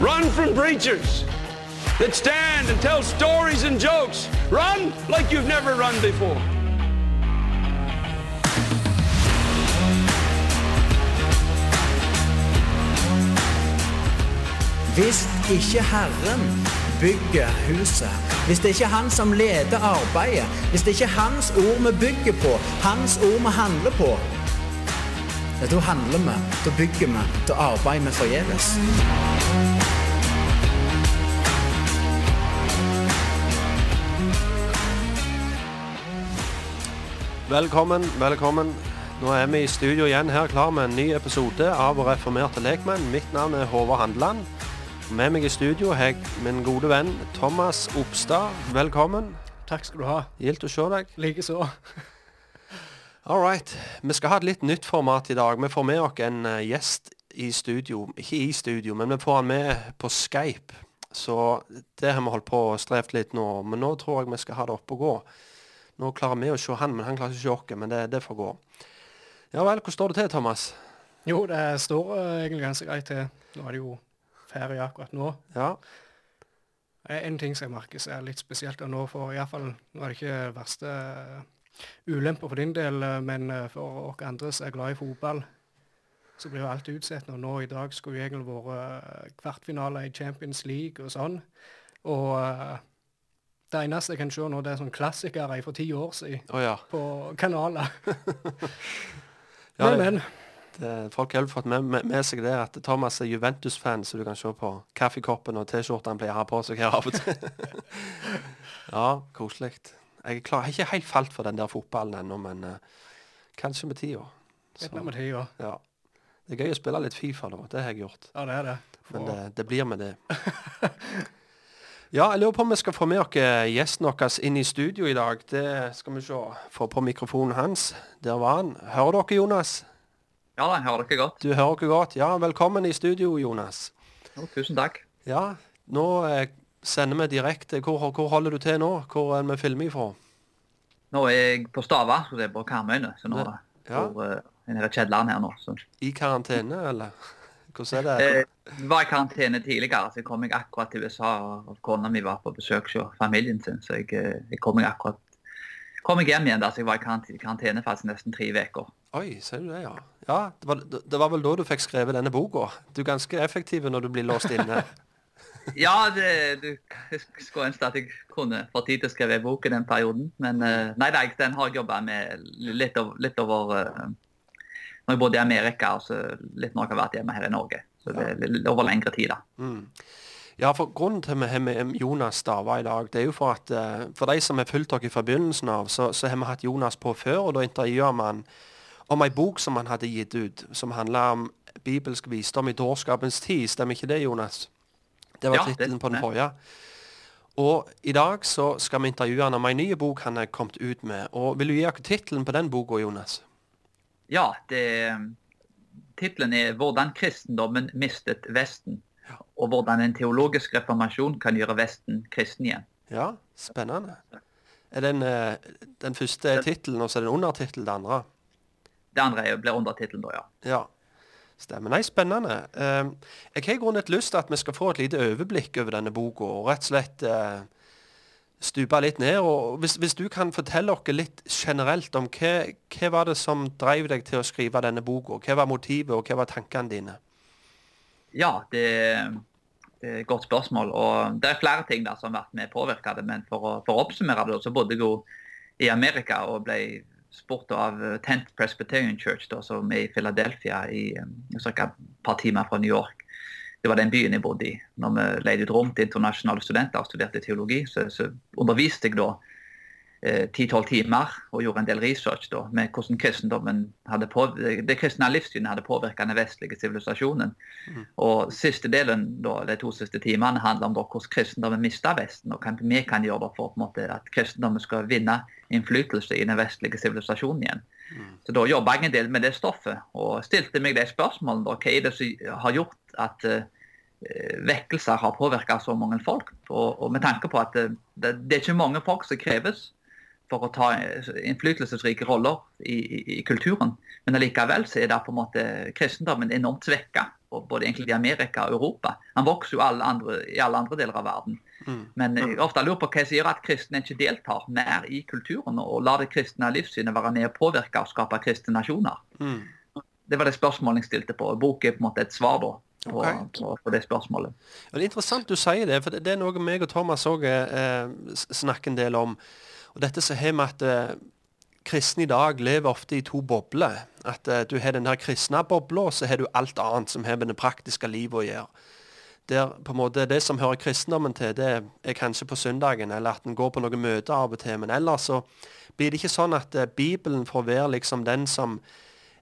Run from preachers that stand and tell stories and jokes. Run like you've never run before. Hvis ikke Herren bygger huset, hvis det ikke er Han som leder arbeidet, hvis det ikke er Hans ord vi bygger på, Hans ord vi handler på, ja, da handler vi, da bygger vi, da arbeider vi forgjeves. Velkommen, velkommen. Nå er vi i studio igjen her klar med en ny episode av Reformerte lekmenn. Mitt navn er Håvard Handeland. Med meg i studio har jeg min gode venn Thomas Opstad. Velkommen. Takk skal du ha. Gildt å se deg. Likeså. All right. Vi skal ha et litt nytt format i dag. Vi får med oss en eh, gjest i studio. Ikke i studio, men vi får han med på Skype. Så det har vi holdt på og strevd litt nå. Men nå tror jeg vi skal ha det oppe og gå. Nå klarer vi å se han, men han klarer ikke å se oss. Men det, det får gå. Ja vel, hvordan står det til, Thomas? Jo, det står eh, egentlig ganske greit til. Nå er det jo ferie akkurat nå. Ja. Er En ting som jeg merker er litt spesielt av nå, for i hvert fall, nå er det ikke verste ulemper for din del, eh, men eh, for oss andre som er glad i fotball, så blir jo alt utsatt. Og nå i dag skulle jo egentlig vært uh, kvartfinale i Champions League og sånn. Og uh, det eneste jeg kan se nå, det er sånn klassikere fra ti år siden oh, ja. på kanaler. Ja, men, men. Det, folk har fått med, med, med seg det at Thomas er Juventus-fan, så du kan se på kaffekoppen og T-skjorta han pleier å ha på seg her av og til. ja, koselig. Jeg klar, har ikke helt falt for den der fotballen ennå, men uh, kanskje med tida. Med tida. Ja. Det er gøy å spille litt Fifa nå, det har jeg gjort. Ja, det er det. Men det, det blir med det. Ja, jeg lurer på om vi skal få med oss gjesten vår inn i studio i dag. Det skal vi se. Få på mikrofonen hans. Der var han. Hører dere, Jonas? Ja da, jeg hører dere godt. Du hører dere godt? Ja, velkommen i studio, Jonas. Jo, tusen takk. Ja, nå eh, sender vi direkte. Hvor, hvor holder du til nå? Hvor er vi filmer ifra? Nå er jeg på Stava, så det er på Karmøyene. Så nå Ja. Ja. hvor, eh, er det i her nå. Så. I karantene, eller? Hvordan er det? Eh, Jeg var i karantene tidligere, så jeg kom meg akkurat til USA. og- Kona mi var på besøk hos familien sin, så jeg, eh, jeg kom meg akkurat kom jeg hjem igjen. da, så Jeg var i karantene, karantene faktisk nesten tre uker. Oi, ser du det, ja. Ja, det var, det var vel da du fikk skrevet denne boka. Du er ganske effektiv når du blir låst inne. Ja, det, du, skulle ønske at jeg kunne få tid til å skrive bok i den perioden. Men eh, nei, nei, den har jeg jobba med litt over, litt over eh, Når jeg bodde i Amerika, og så litt når jeg har vært hjemme her i Norge. Så det er litt over lengre tid, da. Mm. Ja, for grunnen til at vi har med Jonas Stava i dag, det er jo for at eh, for de som har fulgt dere fra begynnelsen av, så, så har vi hatt Jonas på før, og da intervjuer vi han om ei bok som han hadde gitt ut, som handla om bibelsk visdom i dårskapens tid. Stemmer ikke det, Jonas? Det var Ja, tittelen på den forrige. Og i dag så skal vi intervjue han om ei ny bok han er kommet ut med. Og Vil du gi oss tittelen på den boka, Jonas? Ja, Tittelen er 'Hvordan kristendommen mistet Vesten'. Og hvordan en teologisk reformasjon kan gjøre Vesten kristen igjen. Ja, spennende. Er den, eh, den første tittelen, og så er det en undertittel, det andre? Det andre blir undertittelen, da, ja. Ja, stemmer. Nei, spennende. Eh, jeg har i grunnen litt lyst til at vi skal få et lite overblikk over denne boka, og rett og slett eh, stupe litt ned. Og hvis, hvis du kan fortelle oss litt generelt om hva, hva var det som drev deg til å skrive denne boka? Hva var motivet, og hva var tankene dine? Ja, det, det, er et godt spørsmål. Og det er flere ting der som har vært med påvirka det. Men for å, for å, oppsummere det, så bodde jeg jo i Amerika og ble spurt av Tent Presbyterian Church, da, som er i Philadelphia, i et par timer fra New York. Det var den byen jeg bodde i. Når vi leide ut rom til internasjonale studenter og studerte teologi, så, så underviste jeg da ti-tolv eh, timer og gjorde en del research da, med hvordan kristendommen hadde på, det kristne livssynet hadde påvirket den vestlige sivilisasjonen. Mm. Og siste delen, da, De to siste timene handler om da, hvordan kristendommen mista Vesten, og hva vi kan gjøre for måte, at kristendommen skal vinne innflytelse i den vestlige sivilisasjonen igjen. Mm. Så Da jobba jeg en del med det stoffet og stilte meg det spørsmålet da, hva er det som har gjort at uh, vekkelser har påvirka så mange folk. Og, og, med tanke på at det, det, det er ikke mange folk som kreves for å ta innflytelsesrike roller i, i, i, kulturen. Men allikevel så er det på en måte kristendommen enormt svekka, både egentlig i Amerika og Europa. Han vokser jo alle andre, i alle andre deler av verden. Mm. Men jeg ofte lurer på hva som gjør at kristne ikke deltar mer i kulturen, og lar det kristne livssynet være med å påvirke og skape kristne nasjoner. Mm. Det var det spørsmålet jeg stilte på. Boken er på en måte et svar da. På, okay. på, på, det spørsmålet. Ja, det er interessant du sier det, for det, det er noe meg og Thomas òg eh, snakker en del om. Og dette så har vi at eh, kristne i dag lever ofte i to bobler. At eh, du har den her kristne bobla, og så har du alt annet som har med det praktiske livet å gjøre. Der på en måte Det som hører kristendommen til, det er kanskje på søndagen, eller at en går på noen møter av og til. Men ellers så blir det ikke sånn at eh, Bibelen får være liksom den som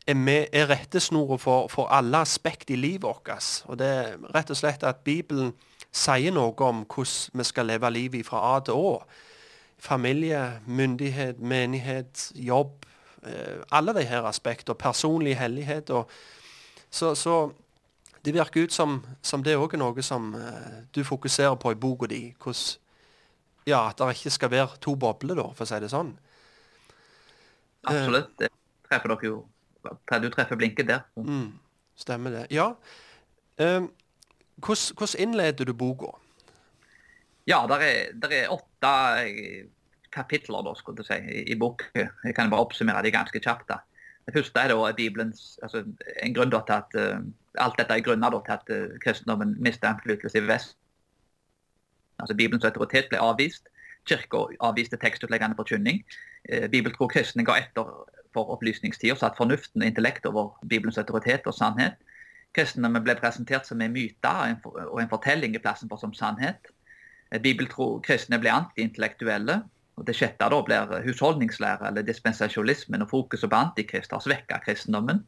er, med, er rettesnora for, for alle aspekt i livet vårt. Og det er rett og slett at Bibelen sier noe om hvordan vi skal leve livet fra A til Å familie, myndighet, menighet, jobb. Eh, alle de her aspekter. Personlig hellighet. Og, så, så, det virker ut som, som det òg er noe som uh, du fokuserer på i boka di. Hvordan ja, at det ikke skal være to bobler, da, for å si det sånn. Absolutt. Det treffer dere jo. Du treffer blinket der. Mm, stemmer det. Ja. Hvordan, hvordan innleder du boka? Ja, det er, er, åtte eh, kapitler da, skulle si, i, i boken. Jeg kan bare oppsummere de ganske kjapt. da. Det første er da Bibelens, altså en grunn til at uh, Alt dette er grunner til at uh, kristendommen mistet innflytelse i vest. Altså Bibelens autoritet ble avvist. Kirka avviste tekstutleggende forkynning. Uh, Bibeltro kristne ga etter for opplysningstida, satt fornuften og intellekt over Bibelens autoritet og sannhet. Kristendommen ble presentert som en myte og en fortelling i plassen for som sannhet. Bibeltro kristne ble antiintellektuelle. Og Det sjette da blir husholdningslære eller dispensasjonismen og fokuset på antikrist har svekka kristendommen.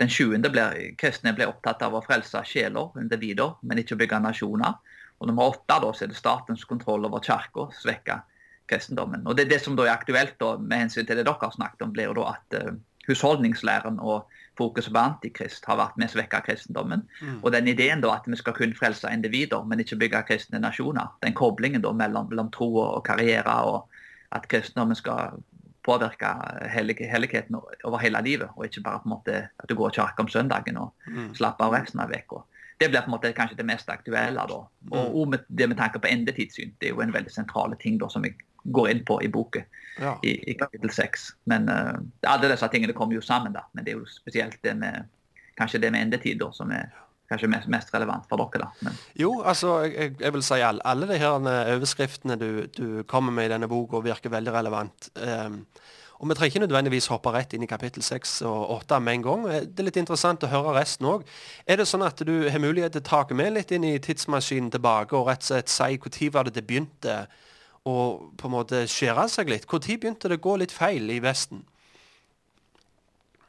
Den sjuende blir kristne ble opptatt av å frelse sjeler, individer, men ikke bygge nasjoner. Og nummer åtte da, så er det statens kontroll over kirka svekka kristendommen. Og Det det som da er aktuelt da, med hensyn til det dere har snakket om, blir da at uh, husholdningslæren og fokuset på antikrist har vært med å svekke kristendommen. Mm. Og den ideen da at vi skal kun frelse individer, men ikke bygge kristne nasjoner. Den koblingen da mellom, mellom tro og karriere, og at kristendommen skal påvirke helligheten over hele livet, og ikke bare på en måte at du går i kirke om søndagen og mm. slapper av resten av uka. Det blir på en måte kanskje det mest aktuelle. da. Og, mm. og med, det med tanke på endetidssyn, det er jo en veldig sentral ting da, som jeg går inn på i boken ja. i, i, kapittel seks. Men uh, alle disse tingene kommer jo sammen, da. Men det er jo spesielt det med kanskje det med endetid da, som er kanskje mest, mest relevant for dere. da. Men. Jo, altså, jeg, jeg, vil si alle, alle de her eh, overskriftene du, du, kommer med i denne boka, virker veldig relevant. Um, og Vi trenger ikke nødvendigvis hoppe rett inn i kapittel 6 og 8 med en gang. Eh, det er litt interessant å høre resten òg. Er det sånn at du har mulighet til å ta med litt inn i tidsmaskinen tilbake og rett og slett si når det det begynte? Og på en måte skjære seg litt. Når begynte det å gå litt feil i Vesten?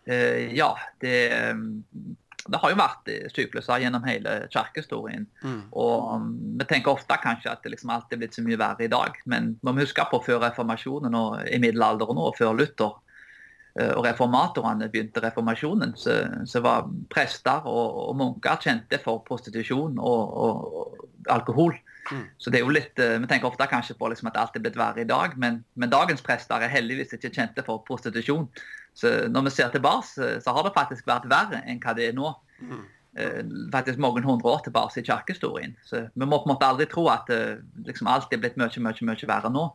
Uh, ja, det, det, har jo vært sykluser gjennom hele kirkehistorien. Mm. Og um, vi tenker ofte kanskje at det liksom alltid er blitt så mye verre i dag. Men vi må huske på før reformasjonen og i middelalderen og før Luther uh, og reformatorene begynte reformasjonen, så, så var prester og, og, munker kjente for prostitusjon og, og, og alkohol. Så det er jo litt, eh, Vi tenker ofte kanskje på liksom at alt er blitt verre i dag, men, men, dagens prester er heldigvis ikke kjente for prostitusjon. Så når vi ser tilbake, så har det faktisk vært verre enn hva det er nå. Mm. Eh, faktisk mange hundre år tilbake i kirkehistorien. Så vi må på en måte aldri tro at eh, liksom, alt er blitt mye, mye, mye verre nå.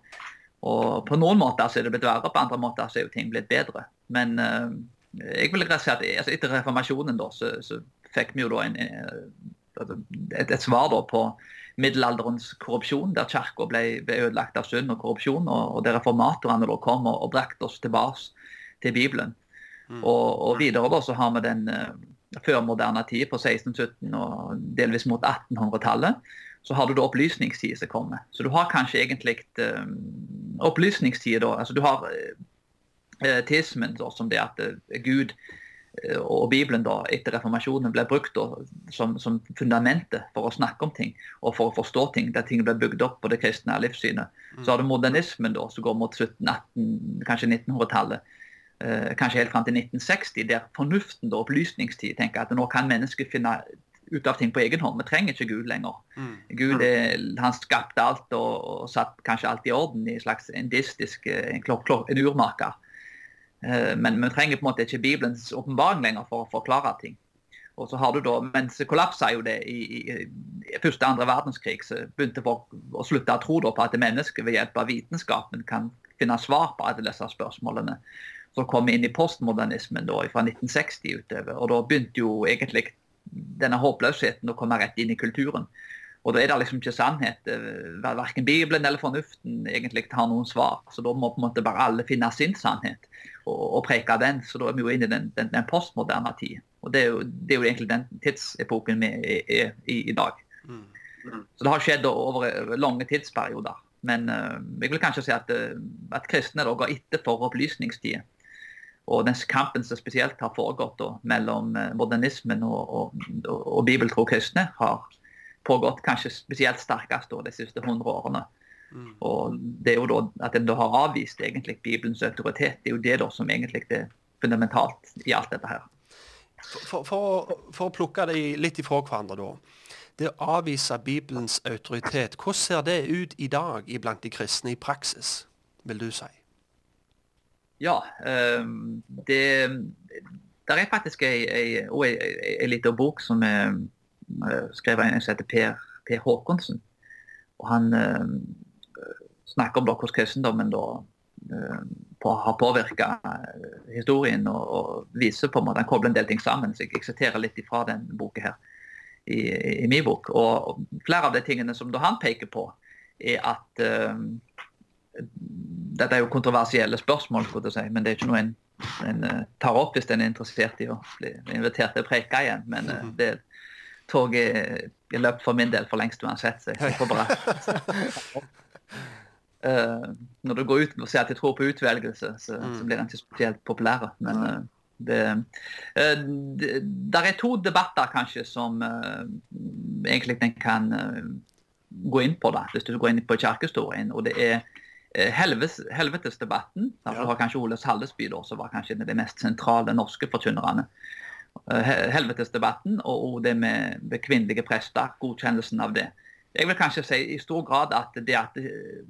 Og På noen måter så er det blitt verre, på andre måter så er jo ting blitt bedre. Men uh, jeg vil si at altså, etter reformasjonen da, så, så fikk vi jo da en, altså, et, et, svar da på middelalderens korrupsjon, der kirka ble, ble, ødelagt av synd og korrupsjon, og, og der reformatorene da kom og, og brakte oss tilbake til Bibelen. Mm. Og, og, videre da så har vi den uh, førmoderne tid på 1617 og delvis mot 1800-tallet. Så har du da opplysningstid som kommer. Så du har kanskje egentlig uh, opplysningstid da. altså Du har uh, teismen da, som det at uh, Gud Eh, og Bibelen da, etter reformasjonen ble brukt da, som, som, fundamentet for å snakke om ting og for å forstå ting, der ting ble bygd opp på det kristne livssynet. Så har du modernismen da, som går mot 1700-18, kanskje 1900-tallet. Eh, kanskje helt fram til 1960, der fornuften og opplysningstid tenker at nå kan mennesket finne ut av ting på egen hånd. Vi trenger ikke Gud lenger. Mm. Gud er, han skapte alt og, og satt kanskje alt i orden i en slags indistisk eh, en, klok, en urmaker. Eh, men vi trenger på en måte ikke Bibelens åpenbaring lenger for å forklare ting. Og så har du da, Mens det kollapsa jo det i, i, i første og andre verdenskrig, så begynte folk å slutte å tro på at mennesket ved hjelp av vitenskapen kan finne svar på alle disse spørsmålene. Så kom vi inn i postmodernismen da, fra 1960 utover. og Da begynte jo egentlig denne håpløsheten å komme rett inn i kulturen. Og Da er det liksom ikke sannhet. Eh, verken Bibelen eller fornuften egentlig har noen svar. Så da må på en måte bare alle finne sin sannhet og, og preke den. Så da er vi jo inne i den, den, den postmoderne tid. Og det er, jo, det er, jo, egentlig den tidsepoken vi er, er i i dag. Mm. Så det har skjedd over lange tidsperioder. Men uh, jeg vil kanskje si at, uh, at kristne da går etter for opplysningstiden. Og den kampen som spesielt har foregått da, mellom modernismen og, og, og bibeltro kristne, har pågått kanskje spesielt sterkest de siste hundre årene. Mm. Og det er jo da At en da har avvist egentlig Bibelens autoritet, det er jo det da som egentlig er fundamentalt i alt dette her. For, for, for å plukke det litt ifra hverandre, da. Det å avvise Bibelens autoritet, hvordan ser det ut i dag iblant de kristne i praksis, vil du si? Ja, um, det der er faktisk ei, ei, ei, ei liten bok som er skrevet en som heter Per, per Håkonsen. Og han uh, snakker om da, hvordan kristendommen da, uh, på, har påvirka historien og, og, viser på en måte, han kobler en del ting sammen. så Jeg, jeg siterer litt ifra den boka her i, i, min bok. Og, flere av de tingene som han peker på, er at dette er jo kontroversielle spørsmål, si, men det er ikke noe en, en tar opp hvis en er interessert i å bli invitert til å preke igjen. Men uh, det, toget løpt for min del for lengst uansett. Så jeg får bare uh, Når du går ut og sier at de tror på utvelgelse, så, mm. så blir den ikke spesielt populære. Men uh, det, uh, det, der er to debatter kanskje som egentlig en kan gå inn på, da, hvis du går inn på kirkehistorien. og det er helves, helvetesdebatten. Ja. Du har kanskje Oles Hallesby, da, som var kanskje en av de mest sentrale norske forkynnerne. Eh, helvetesdebatten og det med, kvinnelige prester, godkjennelsen av det. Jeg vil kanskje si i stor grad at det at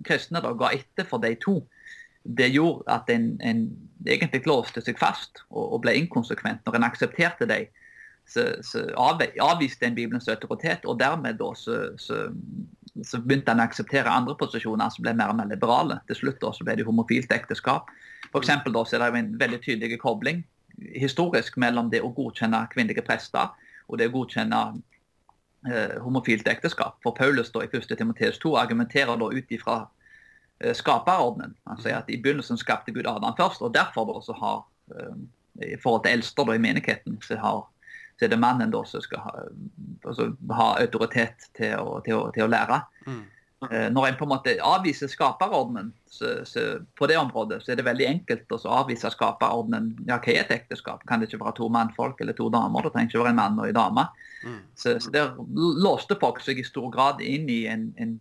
kristne da ga etter for de to, det gjorde at en, en egentlig låste seg fast og, og, ble inkonsekvent. Når en aksepterte dem, så, så avviste en Bibelens autoritet, og dermed da så, så, så begynte en å akseptere andre posisjoner som ble mer og mer liberale. Til slutt da så ble det homofilt ekteskap. For eksempel da så er det en veldig tydelig kobling historisk mellom det å godkjenne kvinnelige prester og det å godkjenne eh, homofilt ekteskap. For Paulus da, i 1. Timoteus 2 argumenterer da ut ifra eh, skaperordenen. Han sier at i begynnelsen skapte Gud Adam først, og derfor da så har eh, i forhold til eldster da, i menigheten så, har, så er det mannen da som skal ha, altså, ha autoritet til å, til å, til å lære. Mm. Eh, når en på en måte avviser skaperordenen så, så på det området, så er det veldig enkelt å avvise skaperordenen. Ja, hva er et ekteskap? Kan det ikke være to mannfolk eller to damer? Det trenger ikke være en mann og en dame. Mm. Så, så, Der låste folk seg i stor grad inn i en, en,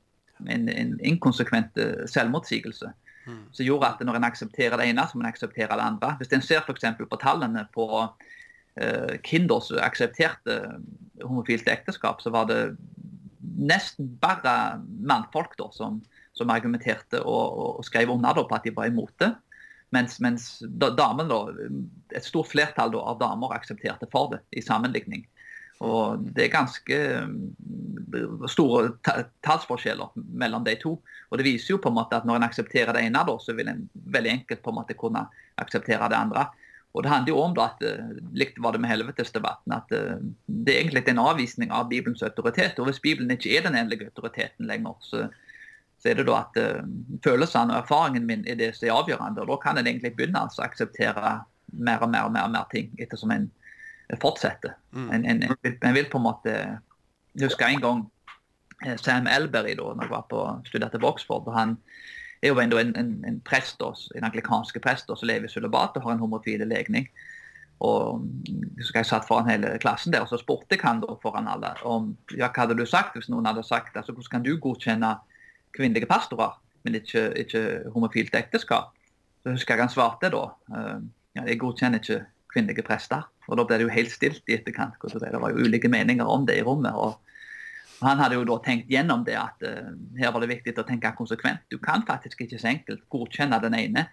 en, en inkonsekvent eh, selvmotsigelse. Mm. Som gjorde at når en aksepterer det ene, så må en akseptere det andre. Hvis en ser f.eks. på tallene på uh, hvem som aksepterte homofilt ekteskap, så var det nesten bare mannfolk da, som, som argumenterte og, og, skrev under da, på at de var imot det. Mens, mens damen da, et stort flertall da, av damer aksepterte for det i sammenligning. Og Det er ganske mm, store tallsforskjeller mellom de to. Og Det viser jo på en måte at når en aksepterer det ene, da, så vil en veldig enkelt på en måte kunne akseptere det andre. Og Det handler jo om da at eh, likt var det med helvetesdebatten, at eh, det er egentlig en avvisning av Bibelens autoritet. Og Hvis Bibelen ikke er den endelige autoriteten lenger, så, så er det da at uh, følelsene og erfaringen min er det som er avgjørende. og Da kan en egentlig begynne altså, å akseptere mer og mer og mer, og mer ting ettersom en fortsetter. Mm. En, en, en, vil, en, vil, på en måte Jeg husker en gang Sam Elberry, da når jeg var på, studerte på Oxford. og han er jo en, en, en prest, en anglikanske prest som lever i sølibat og har en homofil legning. Og så jeg satt foran hele klassen der, og så spurte jeg han da foran alle om ja, hva hadde du sagt hvis noen hadde sagt altså hvordan kan du godkjenne kvinnelige pastorer, men ikke, ikke homofilt ekteskap. Så husker jeg han svarte da uh, ja, jeg godkjenner ikke kvinnelige prester. Og da ble det jo helt stilt i etterkant. Det var jo ulike meninger om det i rommet. og han hadde jo da tenkt gjennom det at uh, her var det viktig å tenke konsekvent. Du kan faktisk ikke så enkelt godkjenne den ene,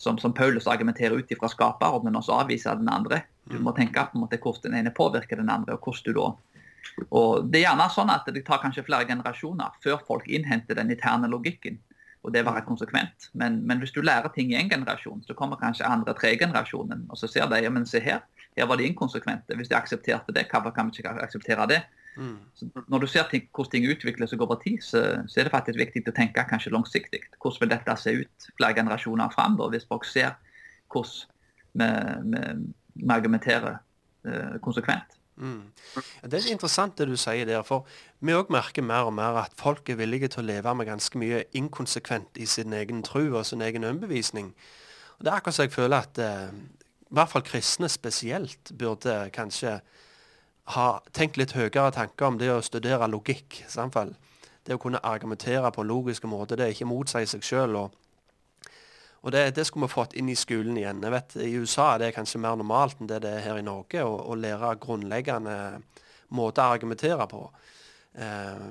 som, som Paulus argumenterer ut fra skaper, men også avvise den andre. Du må tenke på en måte hvordan den ene påvirker den andre, og hvordan du da og Det er gjerne sånn at det tar kanskje flere generasjoner før folk innhenter den interne logikken. Og det være konsekvent. Men, men hvis du lærer ting i en generasjon, så kommer kanskje andre tre generasjonen, og så ser de ja, men se her, her var de inkonsekvente. Hvis de aksepterte det, hvorfor kan vi ikke akseptere det? Mm. når du ser ting, hvordan ting utvikler seg over tid, så, så, er det faktisk viktig å tenke kanskje langsiktig. Hvordan vil dette se ut flere generasjoner fram, hvis folk ser hvordan vi, vi, argumenterer eh, konsekvent. Mm. Det er interessant det du sier der. For vi òg merker mer og mer at folk er villige til å leve med ganske mye inkonsekvent i sin egen tro og sin egen overbevisning. Og Det er akkurat så jeg føler at eh, i hvert fall kristne spesielt burde kanskje ha tenkt litt høyere tanker om det å studere logikk. Samtidig. Det å kunne argumentere på logiske måter. Det er ikke motsi seg sjøl. Og, og det, det, skulle vi fått inn i skolen igjen. Jeg vet, I USA er det kanskje mer normalt enn det det er her i Norge, å, å lære grunnleggende måter å argumentere på. Uh,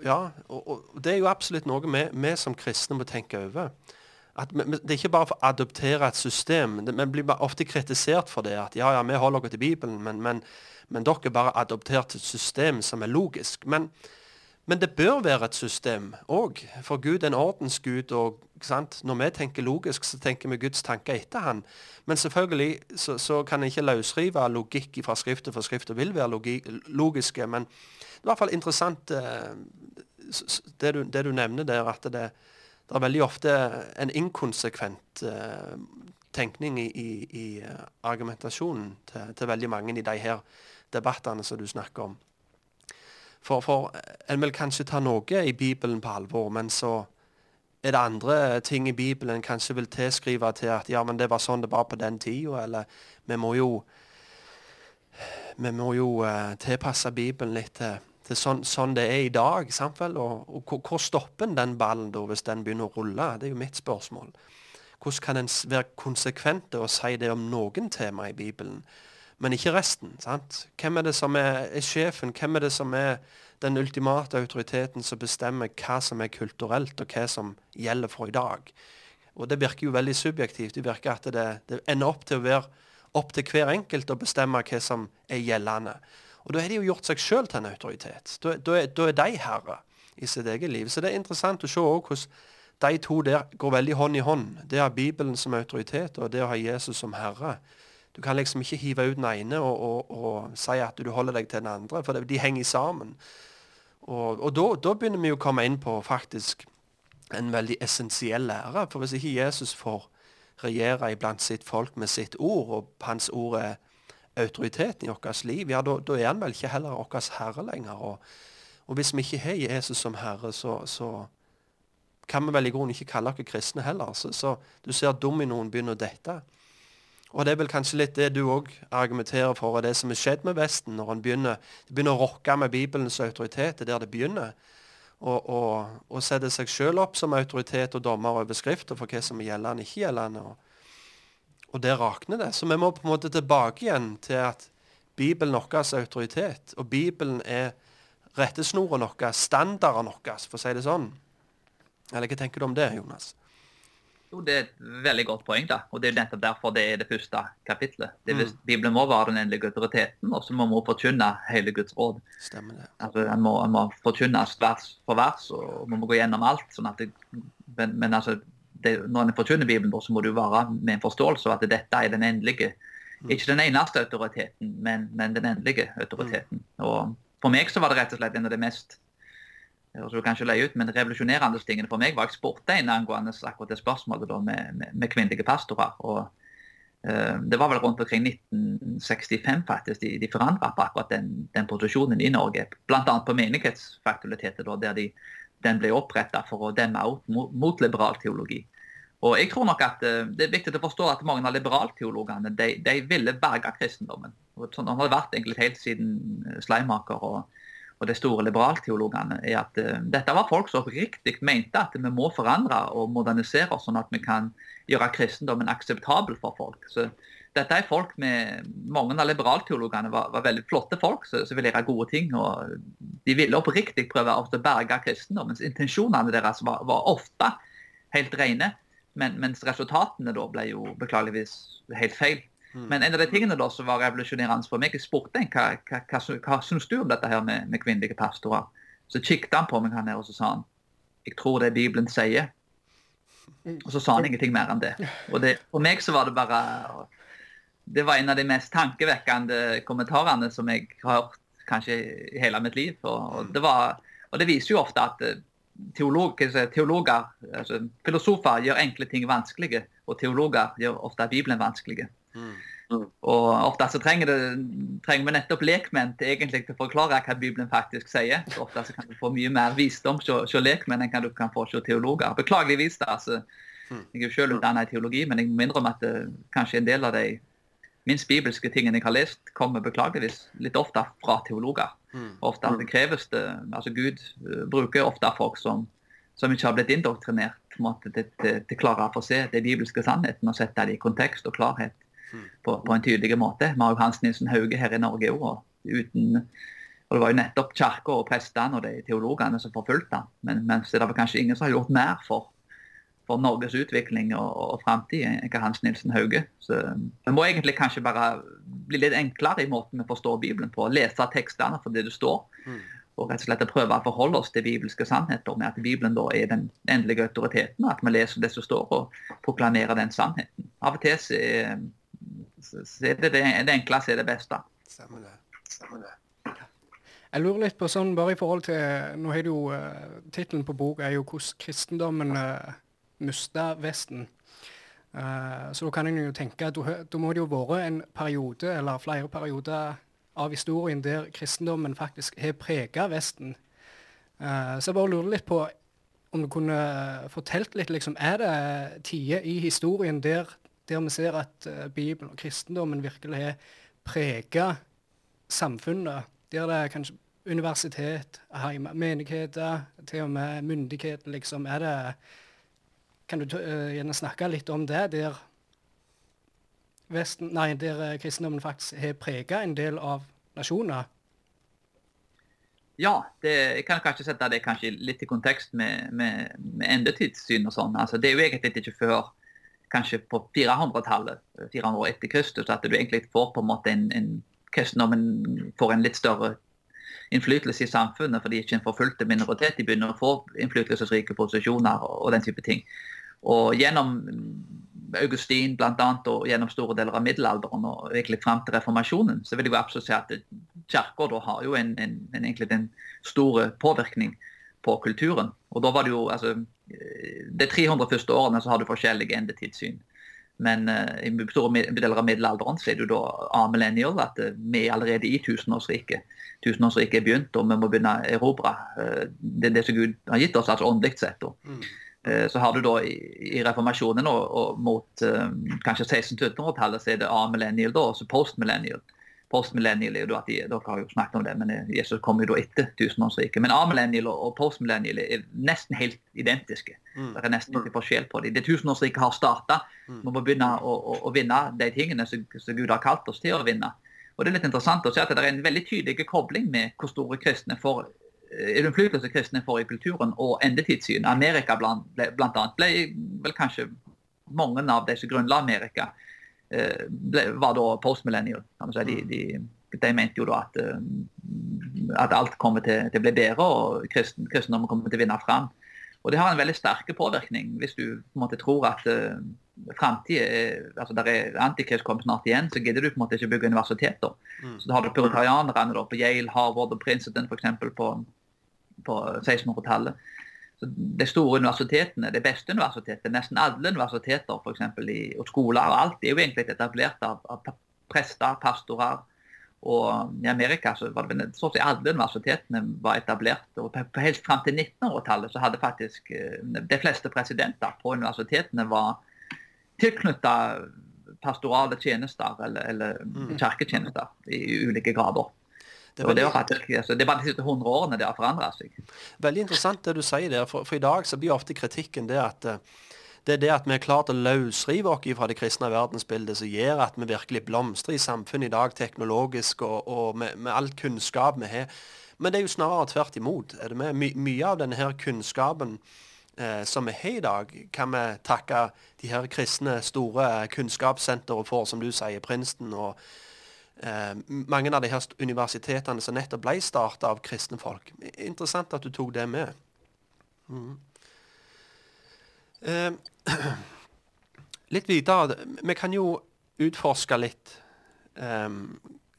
ja, og, og, det er jo absolutt noe vi, vi som kristne må tenke over. At vi, det er ikke bare for å adoptere et system. Vi blir ofte kritisert for det. At ja, ja, vi holder oss til Bibelen, men, men men dere bare adoptert et system som er logisk. Men, men det bør være et system òg, for Gud er en ordensgud. og? Når vi tenker logisk, så tenker vi Guds tanker etter han. Men selvfølgelig så, så kan en ikke løsrive logikk fra skrift for skrift, og vil være logi, logiske. Men det er i hvert fall interessant eh, det, du, det, du, nevner der, at det, det, er veldig ofte en inkonsekvent eh, tenkning i, i, i eh, argumentasjonen til, til, veldig mange i de her debattene som du snakker om. For, for en vil kanskje ta noe i Bibelen på alvor, men så er det andre ting i Bibelen en kanskje vil tilskrive til at ja, men det var sånn det var på den tida, eller vi må jo vi må jo uh, tilpasse Bibelen litt til, til sånn, sånn, det er i dag. sant vel? Og, og hvor stopper den ballen da, hvis den begynner å rulle? Det er jo mitt spørsmål. Hvordan kan en være konsekvent og si det om noen tema i Bibelen? Men ikke resten. sant? Hvem er det som er, er, sjefen? Hvem er det som er den ultimate autoriteten som bestemmer hva som er kulturelt, og hva som gjelder for i dag? Og Det virker jo veldig subjektivt. Det virker at det, det ender opp til å være opp til hver enkelt å bestemme hva som er gjeldende. Og Da har de jo gjort seg sjøl til en autoritet. Da, da, da, er, de herre i sitt eget liv. Så det er interessant å se hvordan de to der går veldig hånd i hånd. Det å ha Bibelen som autoritet, og det å ha Jesus som herre. Du kan liksom ikke hive ut den ene og, og, og si at du holder deg til den andre, for de henger sammen. Og, og da, begynner vi å komme inn på faktisk en veldig essensiell lære. For hvis ikke Jesus får regjere iblant sitt folk med sitt ord, og hans ord er autoriteten i vårt liv, ja, da, er han vel ikke heller vår herre lenger. Og, hvis vi ikke har Jesus som herre, så, så kan vi vel i grunnen ikke kalle oss kristne heller. Så, så du ser dominoen begynner å dette. Og det er vel kanskje litt det du òg argumenterer for, og det som er skjedd med Vesten. Når en begynner, begynner, å rokke med Bibelens autoritet, det er der det begynner. Og sette seg sjøl opp som autoritet og dommer over Skrifta for hva som er gjeldende ikke gjeldende. Og, og der rakner det. Så vi må på en måte tilbake igjen til at Bibelen er vår autoritet. Og Bibelen er rettesnoren vår, standarden vår, for å si det sånn. Eller hva tenker du om det, Jonas? Jo, Det er et veldig godt poeng. da, og Det er nettopp derfor det er det første kapitlet. Det er, mm. Bibelen må være den endelige autoriteten, og så må vi forkynne hele Guds råd. Stemmer det. Altså, Den må, må forkynnes vers for vers, og vi må gå gjennom alt. sånn at det, Men, men altså, det, når en forkynner Bibelen, så må du være med en forståelse av at dette er den endelige Ikke den eneste autoriteten, men, men den endelige autoriteten. Og for meg så var det rett og slett en av de mest høres jo kanskje løye ut, men revolusjonerende tingene for meg var jeg spurte en angående akkurat det spørsmålet da, med, med, med kvinnelige pastorer. og uh, Det var vel rundt omkring 1965 faktisk de, de forandra på akkurat den, den, posisjonen i Norge. Bl.a. på Menighetsfakultetet, da, der de, den ble oppretta for å demme ut mot, mot liberal teologi. Og jeg tror nok at uh, Det er viktig å forstå at mange av liberalteologene de, de ville berge kristendommen. Og sånn har det vært egentlig helt siden Sleimaker og og de store liberalteologene, er at uh, dette var folk som oppriktig mente at vi må forandre og modernisere oss, sånn at vi kan gjøre kristendommen akseptabel for folk. Så dette er folk med, Mange av liberalteologene var, var veldig flotte folk som ville gjøre gode ting. og De ville oppriktig prøve å berge kristendommens intensjonene deres var, var ofte helt rene, men, mens resultatene da ble jo beklageligvis helt feil. Mm. Men en av de tingene da som var revolusjonerende for meg, jeg spurte en hva, hva, hva, hva syns du om dette her med, med kvinnelige pastorer. Så kikket han på meg han her, og så sa han jeg tror det Bibelen sier. Og så sa han ingenting mer enn det. Og det, for meg så var det bare Det var en av de mest tankevekkende kommentarene som jeg har hørt kanskje i hele mitt liv. Og, det, var, og det viser jo ofte at teologer, teolog, teologer, altså filosofer, gjør enkle ting vanskelige. Og teologer gjør ofte Bibelen vanskelige. Mm. Og ofte så trenger, det, trenger, vi nettopp lekmenn til egentlig til å forklare hva Bibelen faktisk sier. Så ofte så kan du få mye mer visdom hos lekmenn enn du kan få hos teologer. Beklageligvis, da. Altså, jeg er jo selv utdannet i teologi, men jeg må innrømme at det, eh, kanskje en del av de minst bibelske tingene jeg har lest, kommer beklageligvis litt ofte fra teologer. Mm. Ofte det kreves det, altså Gud uh, bruker ofte folk som, som ikke har blitt indoktrinert til, til, til klare å se de bibelske sannheten og sette det i kontekst og klarhet på, på, en tydelig måte. Vi har jo Hans Nilsen Hauge her i Norge òg. Og det var jo nettopp kirka og prestene og de teologene som forfulgte ham. Men, men det er kanskje ingen som har gjort mer for, for Norges utvikling og, og framtid enn Hans Nilsen Hauge. Så vi må egentlig kanskje bare bli litt enklere i måten vi forstår Bibelen på. Lese tekstene for det det står. Mm. Og rett og slett prøve å forholde oss til bibelske sannheter med at Bibelen da er den endelige autoriteten. At vi leser det som står og proklamerer den sannheten. Av og til er så er det det, det enkleste er det beste. Stemmer det. Stemmer det. Jeg lurer litt på sånn, bare i forhold til Nå har du jo uh, Tittelen på boka er jo 'Hvordan kristendommen uh, mista Vesten'. Uh, så da kan en jo tenke at da må det jo vært en periode, eller flere perioder av historien der kristendommen faktisk har prega Vesten. Uh, så jeg bare lurer litt på om du kunne fortalt litt, liksom, Er det tider i historien der der vi ser at uh, Bibelen og kristendommen virkelig har prega samfunnet. Der det er kanskje universitet, heim, menigheter, til og med myndigheter liksom. Er det Kan du uh, gjerne snakke litt om det, der Vesten, nei, der uh, kristendommen faktisk har prega en del av nasjoner? Ja, det, jeg kan kanskje sette det kanskje litt i kontekst med, med, med endetidssyn og sånn. Altså, det er jo egentlig ikke før kanskje på 400-tallet, 400 år etter Kristus, at du egentlig får på en måte en, en kristendommen får en litt større innflytelse i samfunnet fordi ikke en forfulgte minoritet de begynner å få innflytelsesrike posisjoner og, og den type ting. Og gjennom Augustin blant annet, og gjennom store deler av middelalderen og egentlig fram til reformasjonen, så vil jeg absolutt si at kirka har jo en, en, en, egentlig en store påvirkning på kulturen. Og da var det jo, altså, De 300 første årene så har du forskjellige endetidssyn. Men uh, i store deler av middelalderen så er du da amillennial, at uh, vi er allerede i tusenårsriket. Tusenårsriket er begynt, og vi må begynne å erobre uh, det, det som Gud har gitt oss, altså åndelig sett. Mm. Så har du da i, i reformasjonen og, og mot kanskje 1600-1700-tallet så er det amillennial da, og så postmillennial postmillennial er jo at de, Dere har jo snakket om det, men Jesus kommer jo da etter tusenårsriket. Men amillennial og postmillennial er nesten helt identiske. Mm. Det er nesten ikke forskjell på dem. Det tusenårsriket har starta. Mm. Vi må begynne å, å, å, vinne de tingene som, som Gud har kalt oss til å vinne. Og Det er litt interessant å se at det er en veldig tydelig kobling med hvor store kristne får eh, innflytelse kristne får i kulturen og endetidssyn. Amerika blant, blant annet ble vel kanskje mange av de som grunnla Amerika, Eh, ble, var da postmillennial. Si. De, mm. de, de, mente jo da at, eh, at alt kommer til, til, å bli bedre, og kristen, kristendommen kommer til å vinne fram. Og Det har en veldig sterk påvirkning hvis du på en måte tror at uh, framtida altså der er Antikrist kommer snart igjen, så gidder du på en måte ikke bygge universiteter. Mm. Så da har du puritarianerne da, på Yale, Harvard og Princeton f.eks. på, på 1600-tallet. Så De store universitetene, de beste universitetene, nesten alle universiteter for eksempel, i, og skoler og alt, er jo egentlig etablert av, av prester, pastorer. Og i Amerika så var det så å si alle universitetene var etablert. og Helt fram til 1900-tallet så hadde faktisk eh, de fleste presidenter på universitetene var tilknytta pastorale tjenester eller, eller kirketjenester i ulike grader. Det er det, altså, det er bare de siste 100 årene det har forandret seg. Veldig interessant det du sier der, for, for i dag så blir ofte kritikken det at eh, det er det at vi er klart å løsrive oss fra det kristne verdensbildet som gjør at vi virkelig blomstrer i samfunnet i dag teknologisk og, og med, med all kunnskap vi har. Men det er jo snarere tvert imot. Er det med? My, mye av denne her kunnskapen eh, som vi har i dag, kan vi takke de her kristne store kunnskapssentrene for, som du sier, Princeton og mange av de her universitetene som nettopp ble starta av kristne folk. Interessant at du tok det med. Mm. Eh, litt videre. Vi kan jo utforske litt eh,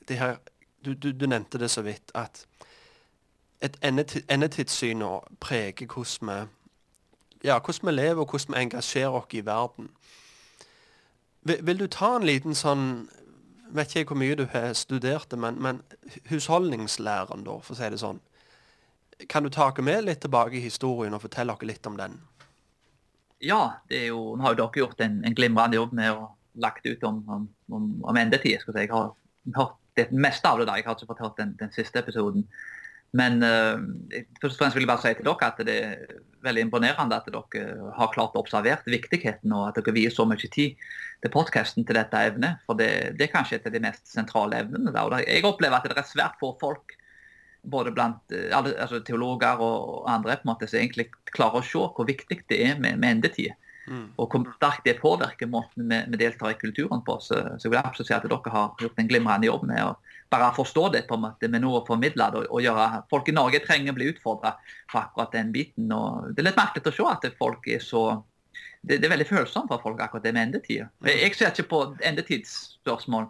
det her du, du, du nevnte det så vidt, at et endetidssyn preger hvordan vi ja, hvordan vi lever og hvordan vi engasjerer oss i verden. Vil, vil du ta en liten sånn Vet ikke hvor mye du har studert det, men, men husholdningslæren, da, for å si det sånn. Kan du ta oss med litt tilbake i historien og fortelle oss litt om den? Ja, det er jo, nå har jo dere gjort en, en glimrende jobb med å lagt ut om, om, om, endetid. jeg si. Jeg har hørt det meste av det da. Jeg har ikke fått hørt den, den siste episoden. Men eh, først og fremst vil jeg bare si til dere at det er veldig imponerende at dere har klart å observere viktigheten og at dere vier så mye tid til podkasten til dette evnet. For det, det er kanskje et av de mest sentrale evnene. Da. Og jeg opplever at det er svært få folk både blant eh, altså teologer og andre på en måte, som egentlig klarer å se hvor viktig det er med, med endetid. Mm. Og hvor sterkt det påvirker måten vi, deltar i kulturen på. Så, så jeg vil absolutt si at dere har gjort en glimrende jobb med å bare forstå det på en måte med noe å formidle det. Og, gjøre, folk i Norge trenger å bli utfordra på akkurat den biten. og Det er litt merkelig å se at folk er så det, det er veldig følsomt for folk akkurat det med endetid. Jeg, jeg ser ikke på endetidsspørsmål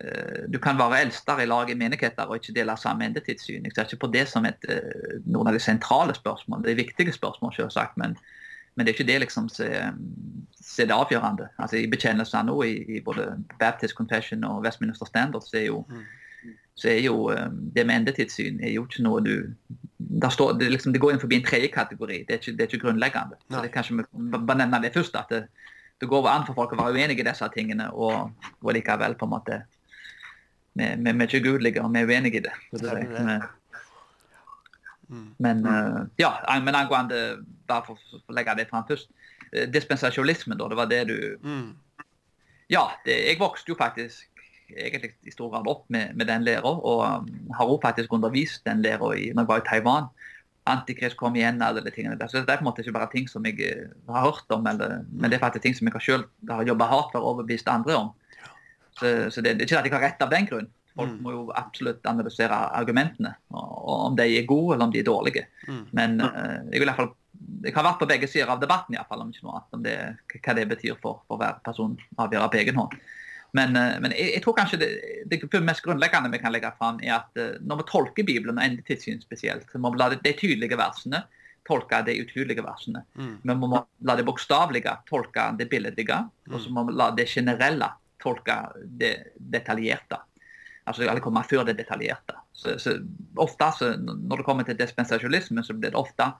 Eh, du kan være eldster i lag i menigheter og ikke dele samme endetidssyn. Jeg ser ikke på det som et, eh, noen av de sentrale spørsmål. Det er viktige spørsmål, selvsagt, men, men det er ikke det liksom som er er det avgjørende. Altså I bekjennelsene nå, i, i både Baptist Confession og Westminster Standard, så er jo, så er jo eh, det med endetidssyn er jo ikke noe du står, det, liksom, det går inn forbi en tredje kategori. Det er ikke, det er ikke grunnleggende. Så det er kanskje bare nevne det først. at det, det går an for folk å være uenige i disse tingene, og, og likevel på en måte vi, er ikke gudelige, og vi er uenige i det. det, Det er det. men- Mm. Men uh, ja, men angående Bare for for å legge det fram først. eh, Dispensasjonismen, da. Det var det du Mm. Ja, det, jeg vokste jo faktisk egentlig i stor grad opp med, med den læra, og um, har også faktisk undervist den læra når jeg var i Taiwan. Antikrist kom igjen, alle de tingene der. Så det er på en måte ikke bare ting som jeg eh, har hørt om, eller, men det er faktisk ting som jeg selv har jobba hardt for å overbevise andre om. Så, så det, det er ikke at jeg har rett av den grunn. Folk Mm. må jo absolutt analysere argumentene, og, og om de er gode eller om de er dårlige. Mm. Men uh, jeg vil i hvert fall jeg har vært på begge sider av debatten, i hvert fall, om ikke noe annet. Om det, hva det betyr for, for hver person avgjøre på egen hånd. Men, eh, men jeg, jeg tror kanskje det, det mest grunnleggende vi kan legge fram, er at eh, når vi tolker Bibelen og endetidssyn spesielt, så må vi la de, de tydelige versene tolke de utydelige versene. Mm. Vi må la det bokstavelige tolke det billedlige, og så må vi la det generelle tolke det detaljerte. Altså alle kommer før det detaljerte. Så, så ofte så, Når det kommer til dispensasjonisme, så blir det ofte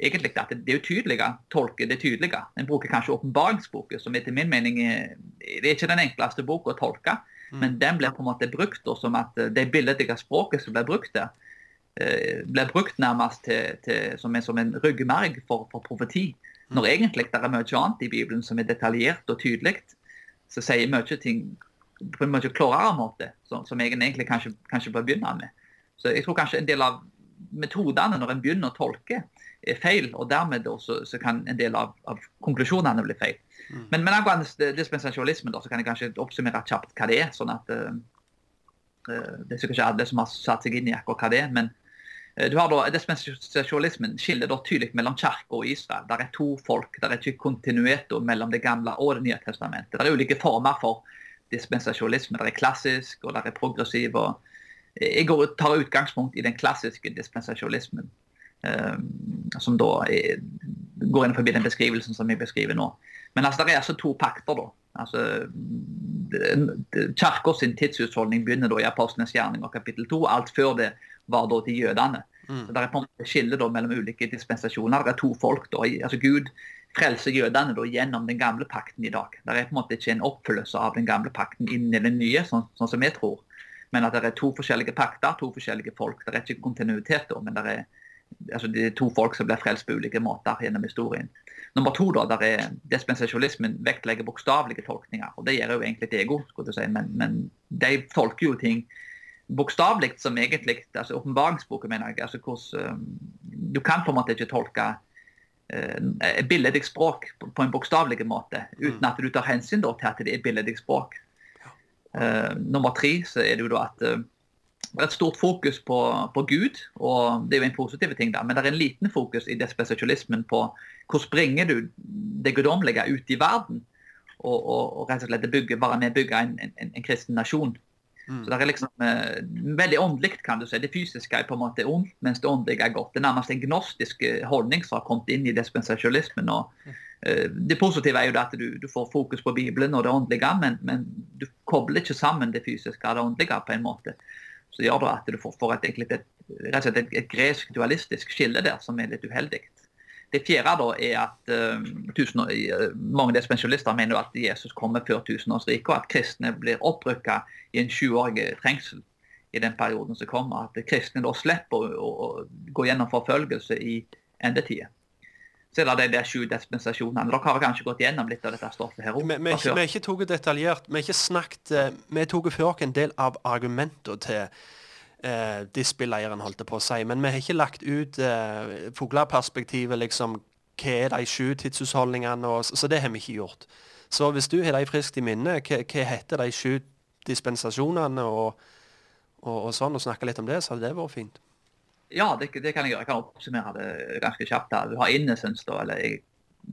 egentlig at det utydelige tolker det tydelige. En bruker kanskje åpenbaringsboken, som etter min mening er, det er ikke den enkleste boka å tolke, men den blir på en måte brukt da, som at det billedlige språket som blir brukt der, eh, blir brukt nærmest til, til, som, en, som en ryggmerg for, for profeti. Når egentlig det er mye annet i Bibelen som er detaljert og tydelig, så sier mye ting på en mye klarere måte, som, som jeg egentlig kanskje, kanskje bør begynne med. Så jeg tror kanskje en del av metodene når en begynner å tolke, er feil, og dermed også, så, kan en del av, av konklusjonene bli feil. Mm. Men, men angående dispensasjonalismen da, så kan jeg kanskje oppsummere kjapt hva det er. sånn at eh, Det er sikkert ikke alle som har satt seg inn i akkurat hva det er. Men Eh, du har da, Dispensasjonalismen skiller da tydelig mellom kirka og Israel. Der er to folk. Der er ikke kontinuitet mellom det gamle og det nye testamentet. Der er ulike former for dispensasjonalisme. Der er klassisk, og der er progressiv. og Jeg tar utgangspunkt i den klassiske dispensasjonalismen, som da er, går inn forbi den beskrivelsen som jeg beskriver nå. Men altså, det er altså to pakter, da. Altså, Kirka sin tidshusholdning begynner da i Apostlenes gjerning og kapittel 2. Alt før det var da til jødene. Mm. Så Det er på en måte skille da mellom ulike dispensasjoner. Det er to folk. da, altså Gud frelser jødene da gjennom den gamle pakten i dag. Det er på en måte ikke en oppfyllelse av den gamle pakten inn i den nye, sånn, sånn som vi tror. Men at det er to forskjellige pakter, to forskjellige folk. Det er ikke kontinuitet, da, men det er, altså, det er to folk som blir frelst på ulike måter gjennom historien. Nummer to, da, der er dispensasjonismen vektlegger bokstavelige tolkninger. og Det gjør jo egentlig et ego, skulle du si, men, men de tolker jo ting bokstavelig som egentlig altså Åpenbaringsboken, mener jeg. altså hvordan, um, Du kan på en måte ikke tolke uh, billedlig språk på, på en bokstavelig måte uten mm. at du tar hensyn da, til at det er billedlig språk. Uh, nummer tre så er det jo da at uh, det er et stort fokus på, på, Gud, og det er jo en positiv ting, da, men det er en liten fokus i despesialismen på hvordan bringer du det guddommelige ut i verden, og, og, og rett og slett bygge, bare med bygge en, en, en kristen nasjon. Mm. Så det er liksom eh, veldig åndelig, kan du si. Det fysiske er på en måte ondt, mens det åndelige er godt. Det er nærmest en gnostisk eh, holdning som har kommet inn i dispensasjonismen. og eh, Det positive er jo at du, du, får fokus på Bibelen og det åndelige, men, men, du kobler ikke sammen det fysiske og det åndelige på en måte. Så gjør det at du får, får et, et, et, et gresk dualistisk skille der som er litt uheldig. Det fjerde da er at uh, tusen, uh, mange dispensjonister mener at Jesus kommer før tusenårsriket, og at kristne blir opprykka i en sjuårig trengsel i den perioden som kommer. At kristne da slipper å, å, å gå gjennom forfølgelse i endetida. Så er det de der sju dispensasjonene. Dere har kanskje gått gjennom litt av dette stoffet her òg? Vi, vi, vi, har ikke tatt detaljert, vi har ikke snakket eh, Vi tok før oss en del av argumentene til eh, displayleiren, holdt på å si. Men vi har ikke lagt ut eh, fugleperspektivet, liksom. Hva er de sju tidsutholdningene? Og, så det har vi ikke gjort. Så hvis du har de friskt i minne, hva, hva heter de sju dispensasjonene og, og, og, sånn, og snakke litt om det, så hadde det vært fint. Ja, det, det kan jeg gjøre. Jeg kan oppsummere det ganske kjapt. her. Du har innocence, da, eller jeg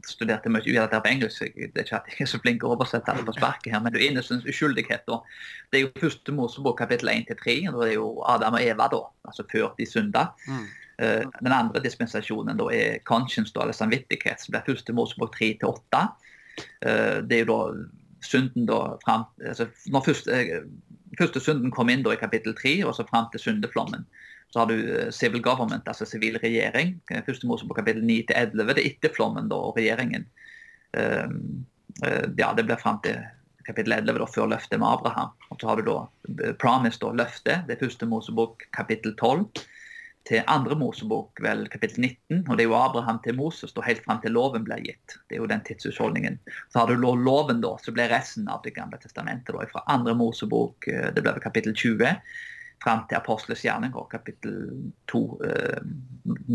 studerte mye dette på engelsk. Jeg, det er ikke at jeg er så flink å oversette det på sparket her, men er innocence, uskyldighet. da. Det er jo første Mosebok kapittel 1-3. og Det er jo Adam og Eva, da, altså før de synda. Mm. Uh, den andre dispensasjonen da er conscience, da, eller samvittighet, som blir første Mosebok 3-8. Uh, eh, det er jo da synden da fram, altså Når første, uh, første synden kom inn da i kapittel 3, og så fram til syndeflommen. Så har du eh, civil government, altså sivil regjering. Eh, første Mosebok kapittel 9 til 11. Det er etter flommen da, og regjeringen. Um, uh, ja, det blir fram til kapittel 11, da, før løftet med Abraham. Og så har du da promise, da, løftet. Det er første Mosebok kapittel 12 til andre Mosebok, vel kapittel 19. Og det er jo Abraham til Moses da, helt fram til loven ble gitt. Det er jo den tidshusholdningen. Så har du loven, da, så blir resten av Det gamle testamentet da, fra andre Mosebok, det ble kapittel 20 fram til apostelens gjerning, kapittel 2, eh,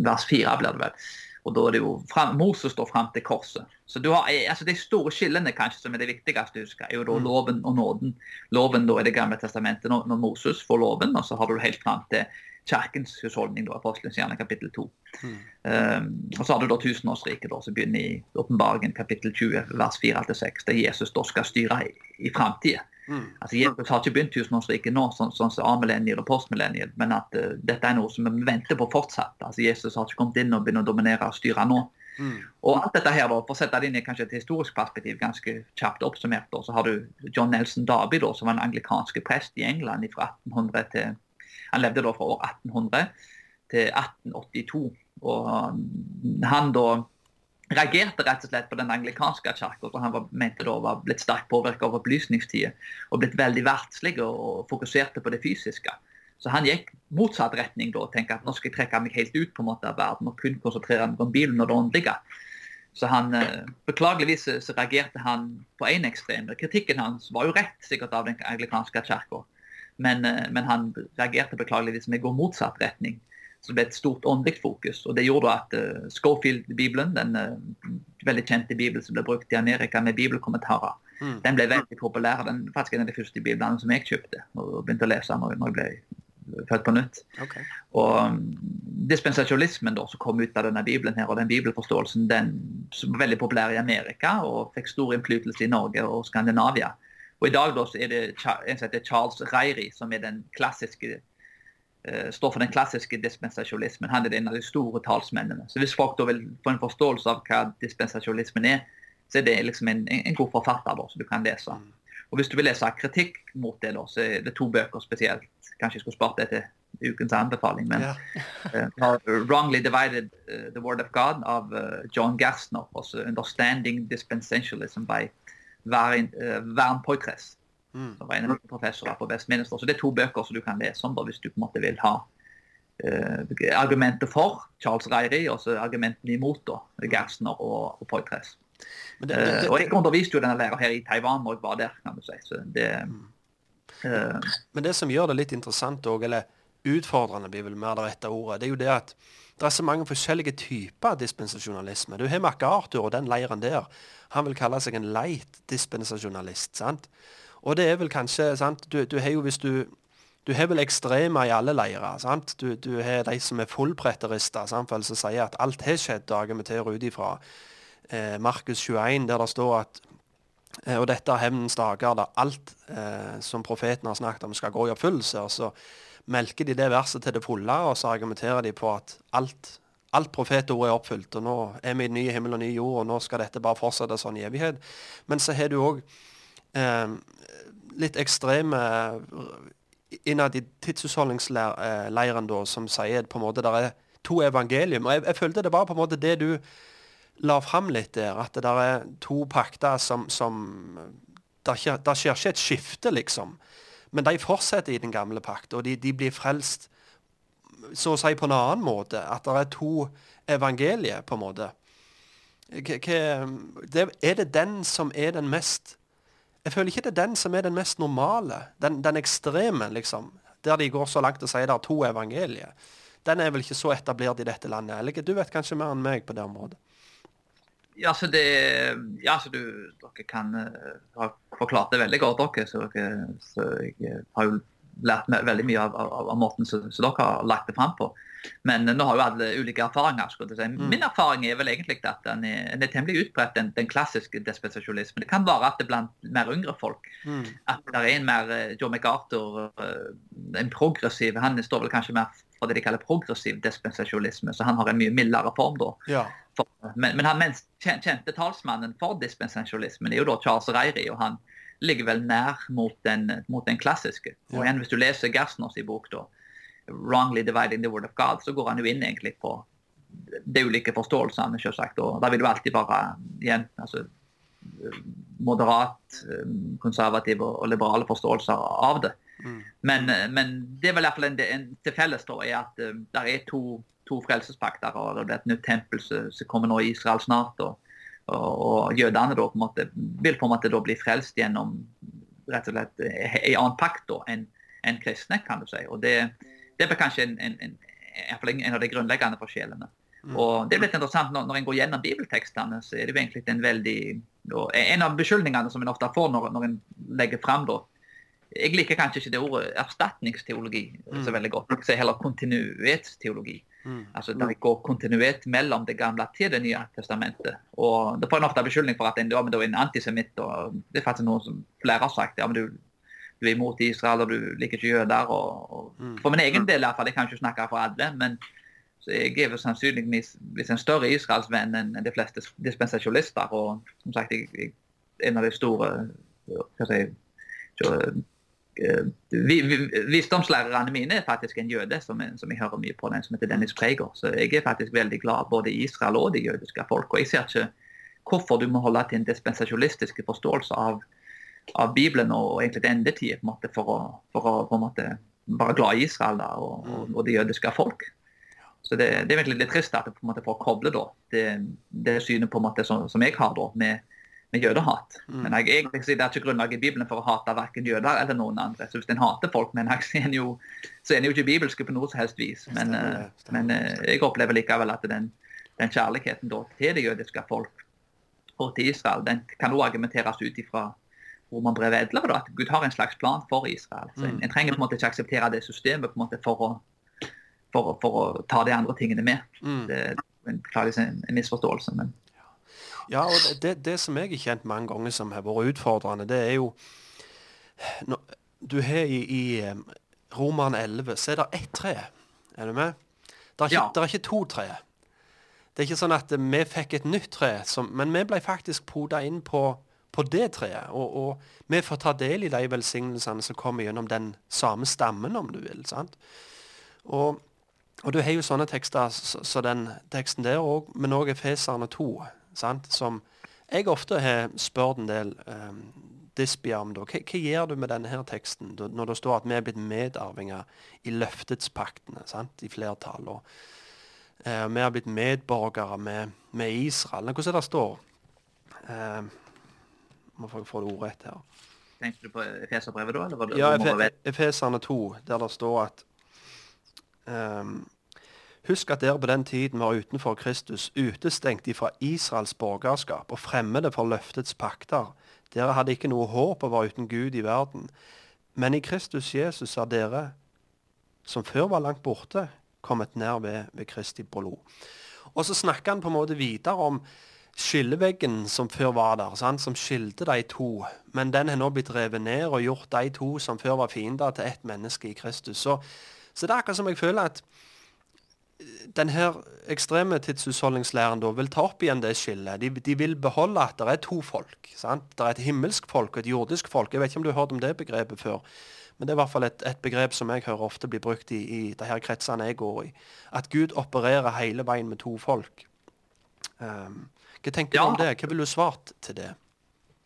vers 4 blir det vel. Og da er det jo frem, Moses står fram til korset. Så du har, eh, altså De store skillene kanskje som er det viktigste å huske, er jo da mm. loven og nåden. Loven da er Det gamle testamentet når, når Moses får loven, og så har du helt fram til kirkens husholdning, da, Apostelens gjerning kapittel 2. Mm. Um, og så har du da tusenårsriket, da, som begynner i åpenbaringen kapittel 20, vers 4-6, der Jesus da skal styre i, i framtida. Mm. Altså, Jesus har ikke begynt tusenårsriket nå, sånn, sånn som A-millenniet og postmillenniet, men at uh, dette er noe som vi venter på fortsatt. Altså, Jesus har ikke kommet inn og begynt å dominere og styre nå. Mm. Og alt dette her, da, For å sette det inn i kanskje et historisk perspektiv, ganske kjapt oppsummert, da, så har du John Nelson Darby, da, som var en anglikansk prest i England fra 1800 til Han levde da fra år 1800 til 1882. og Han da reagerte rett og slett på den anglikanske kirka, for han var, mente da var blitt sterkt påvirket av opplysningstida og blitt veldig verdslig og fokuserte på det fysiske. Så han gikk motsatt retning da og tenkte at nå skal jeg trekke meg helt ut på en måte av verden og kun konsentrere meg om bilen og det åndelige. Så han, eh, Beklageligvis så reagerte han på én ekstrem. Kritikken hans var jo rett sikkert av den anglikanske kirka, men, eh, men, han reagerte beklageligvis med å gå motsatt retning. Så det ble et stort åndelig fokus. og Det gjorde at uh, Schofield-bibelen, den uh, veldig kjente bibelen som ble brukt i Amerika med bibelkommentarer, mm. den ble veldig populær. Den faktisk en av de første biblene som jeg kjøpte og begynte å lese når, når jeg ble født på nytt. Okay. Og um, dispensasjonismen da, som kom ut av denne bibelen her, og den bibelforståelsen, den som var veldig populær i Amerika og fikk stor innflytelse i Norge og Skandinavia. Og I dag da, så er det en som heter Charles Reiri, som er den klassiske eh, står for den klassiske dispensasjonismen. Han er en av de store talsmennene. Så Hvis folk da vil få en forståelse av hva dispensasjonismen er, så er det liksom en, en god forfatter da, som du kan lese. Og Hvis du vil lese kritikk mot det, da, så er det to bøker spesielt. Kanskje jeg skulle spart det til ukens anbefaling. men Ja. uh, 'Wrongly Divided uh, the Word of God' av uh, John Gerstner. Også 'Understanding Dispensationalism' by Vern, uh, Poitres. Mm. Som var en av mine professorer på Westminster. Så det er to bøker som du kan lese om da, hvis du på en måte vil ha uh, argumenter for Charles Reiri, og så argumentene imot da, Gersner og, og Poitres. Men det, det, Eh, det, og jeg underviste jo denne læreren her i Taiwan når jeg var der, kan du si. Så det, uh, Men det som gjør det litt interessant òg, eller utfordrende blir vel mer det rette ordet, det er jo det at det er så mange forskjellige typer dispensasjonalisme. Du har MacArthur og den leiren der. Han vil kalle seg en light dispensasjonalist. sant? Og det er vel kanskje sant? Du, du har jo hvis du du har vel ekstremer i alle leirer. sant? Du, du har de som er fullpreterister, for som sier at alt har skjedd, og argumenterer ut ifra eh, Markus 21, der det står at Eh, Og dette er hevnens dager, der alt eh, som profeten har snakket om, skal gå i oppfyllelse. Og så melker de det verset til det fulle, og så argumenterer de på at alt, alt profetordet er oppfylt. Og nå er vi i ny himmel og ny jord, og nå skal dette bare fortsette sånn i evighet. Men så har du òg eh, litt ekstreme innad i tidshusholdningsleiren da, som sier på en måte der er to evangelium. Og jeg, jeg følte det var på en måte det du la fram litt der, at det der er to pakter som, som det, skjer ikke et skifte, liksom. Men de fortsetter i den gamle pakt, og de, de blir frelst så å si på en annen måte. At det er to evangelier, på en måte. Er det den som er den mest Jeg føler ikke det er den som er den mest normale. Den, den ekstreme, liksom. Der de går så langt og sier det er to evangelier. Den er vel ikke så etablert i dette landet. Eller du vet kanskje mer enn meg på det området. Ja, så det Ja, så du Dere kan uh, ha forklart det veldig godt, dere. Så, dere, så jeg eh, har jo lært veldig mye av, av, av måten som dere har lagt det fram på. Men eh, nå har jo alle ulike erfaringer. skulle jeg si. Min erfaring er vel egentlig at den er, den er temmelig utbredt, den, den klassiske dispensasjonismen. Det kan være at det blant mer yngre folk at det er en mer eh, Joe MacArthur, eh, en progressiv Han står vel kanskje mer for det de kaller progressiv dispensasjonisme, så han har en mye mildere form da. Ja. For, men, men han mest kjente talsmannen for dispensasjonismen er jo da Charles Reiri, og han ligger vel nær mot den, mot den klassiske. Og igjen, Hvis du leser Gersners i bok, da, 'Wrongly Dividing the Word of God', så går han jo inn egentlig på de ulike forståelsene, selvsagt. Og da vil du alltid bare igjen altså, moderat, konservativ konservative og liberale forståelser av det. Men, eh, men det er vel i hvert fall en, en til felles da, er at um, det er to, to frelsespakter, og det blir et nytt tempel som kommer nå i Israel snart. og, og, og jødene da på en måte, vil på en måte da bli frelst gjennom rett og slett eh, en annen pakt da, enn en kristne, kan du si. Og det, det er kanskje en, en, en, en av de grunnleggende forskjellene. Og det er litt interessant når, når en går gjennom bibeltekstene, så er det jo egentlig en veldig En av beskyldningene som en ofte får når, når en legger fram da, jeg liker kanskje ikke det ordet erstatningsteologi så veldig godt. Jeg sier heller kontinuitetsteologi. Altså Der det går kontinuitet mellom det gamle til det nye testamentet. Og Det får en ofte beskyldning for at en, ja, men da er en antisemitt. og Det er faktisk noe som flere har sagt. ja, men du, du er imot Israel og du liker ikke jøder. Og, og, for min egen del, i hvert fall, jeg kan ikke snakke for alle, men så jeg er vel sannsynligvis en større Israelsvenn enn de fleste dispensasjonister. Og som sagt, jeg, jeg, en av de store hva si, eh, vi, vi, Visdomslærerne mine er faktisk en jøde som, som jeg hører mye på, den som heter Dennis Preger. Så jeg er faktisk veldig glad både i Israel og det jødiske folk. Og jeg ser ikke hvorfor du må holde til en dispensasjonistisk forståelse av, av Bibelen og egentlig endetid på en måte, for, å, for å på en måte være glad i Israel da, og, og, og det jødiske folk. Så det, det er egentlig litt trist at det på en måte får koble da, det, det synet på en måte som, som jeg har da, med, med jødehat. Men jeg egentlig det er ikke grunnlag i Bibelen for å hate verken jøder eller noen andre. Så hvis en hater folk, men jeg, så er en jo, så er en jo ikke bibelske på noe som helst vis. Men, Stemmer eh, stemmer men eh, jeg opplever likevel at den, den kjærligheten da, til det jødiske folk og til Israel, den kan også argumenteres ut ifra romerbrevet 11, da, at Gud har en slags plan for Israel. Så en, Mm. en trenger på en måte ikke akseptere det systemet på en måte for å, for, for å ta de andre tingene med. Mm. Det er en, en, en misforståelse. men Ja, og det, det, som jeg har kjent mange ganger som har vært utfordrende, det er jo når, Du har i, i Roman 11, så er det ett tre. Er du med? Det er ikke, Ja. det er ikke to tre. Det er ikke sånn at vi fikk et nytt tre, som, men vi ble faktisk poda inn på, på det treet. Og, og vi får ta del i de velsignelsene som kommer gjennom den samme stammen, om du vil. sant? Og, og du har jo sånne tekster som så den teksten der òg, men òg Efeserne 2, sant? som jeg ofte har spurt en del um, Disbia om. da. Hva, hva gjør du med denne her teksten når det står at vi er blitt medarvinger i løftets paktene, sant? i flertall? og eh, Vi har blitt medborgere med, med Israel. Hvordan er det står? Uh, må få få det ordrett her. Tenkte du på Efeserbrevet da? eller Ja, Efeserne 2, der det står at um, Husk at dere på den tiden var utenfor Kristus, utestengt ifra Israels borgerskap og fremmede for løftets pakter. Dere hadde ikke noe håp og var uten Gud i verden. Men i Kristus Jesus er dere, som før var langt borte, kommet nær ved, ved Kristi blod. Og så snakker han på en måte videre om skilleveggen som før var der, sant? som skilte de to. Men den har nå blitt revet ned og gjort de to som før var fiender, til ett menneske i Kristus. Så, så det er akkurat som jeg føler at den her ekstreme tidshusholdningslæren vil ta opp igjen det skillet. De, de vil beholde at det er to folk. sant? Det er et himmelsk folk og et jordisk folk. Jeg vet ikke om du har hørt om det begrepet før. Men det er i hvert fall et, et begrep som jeg hører ofte blir brukt i, i de her kretsene jeg går i. At Gud opererer hele veien med to folk. Um, hva tenker Ja. du om det? Hva ville du svart til det?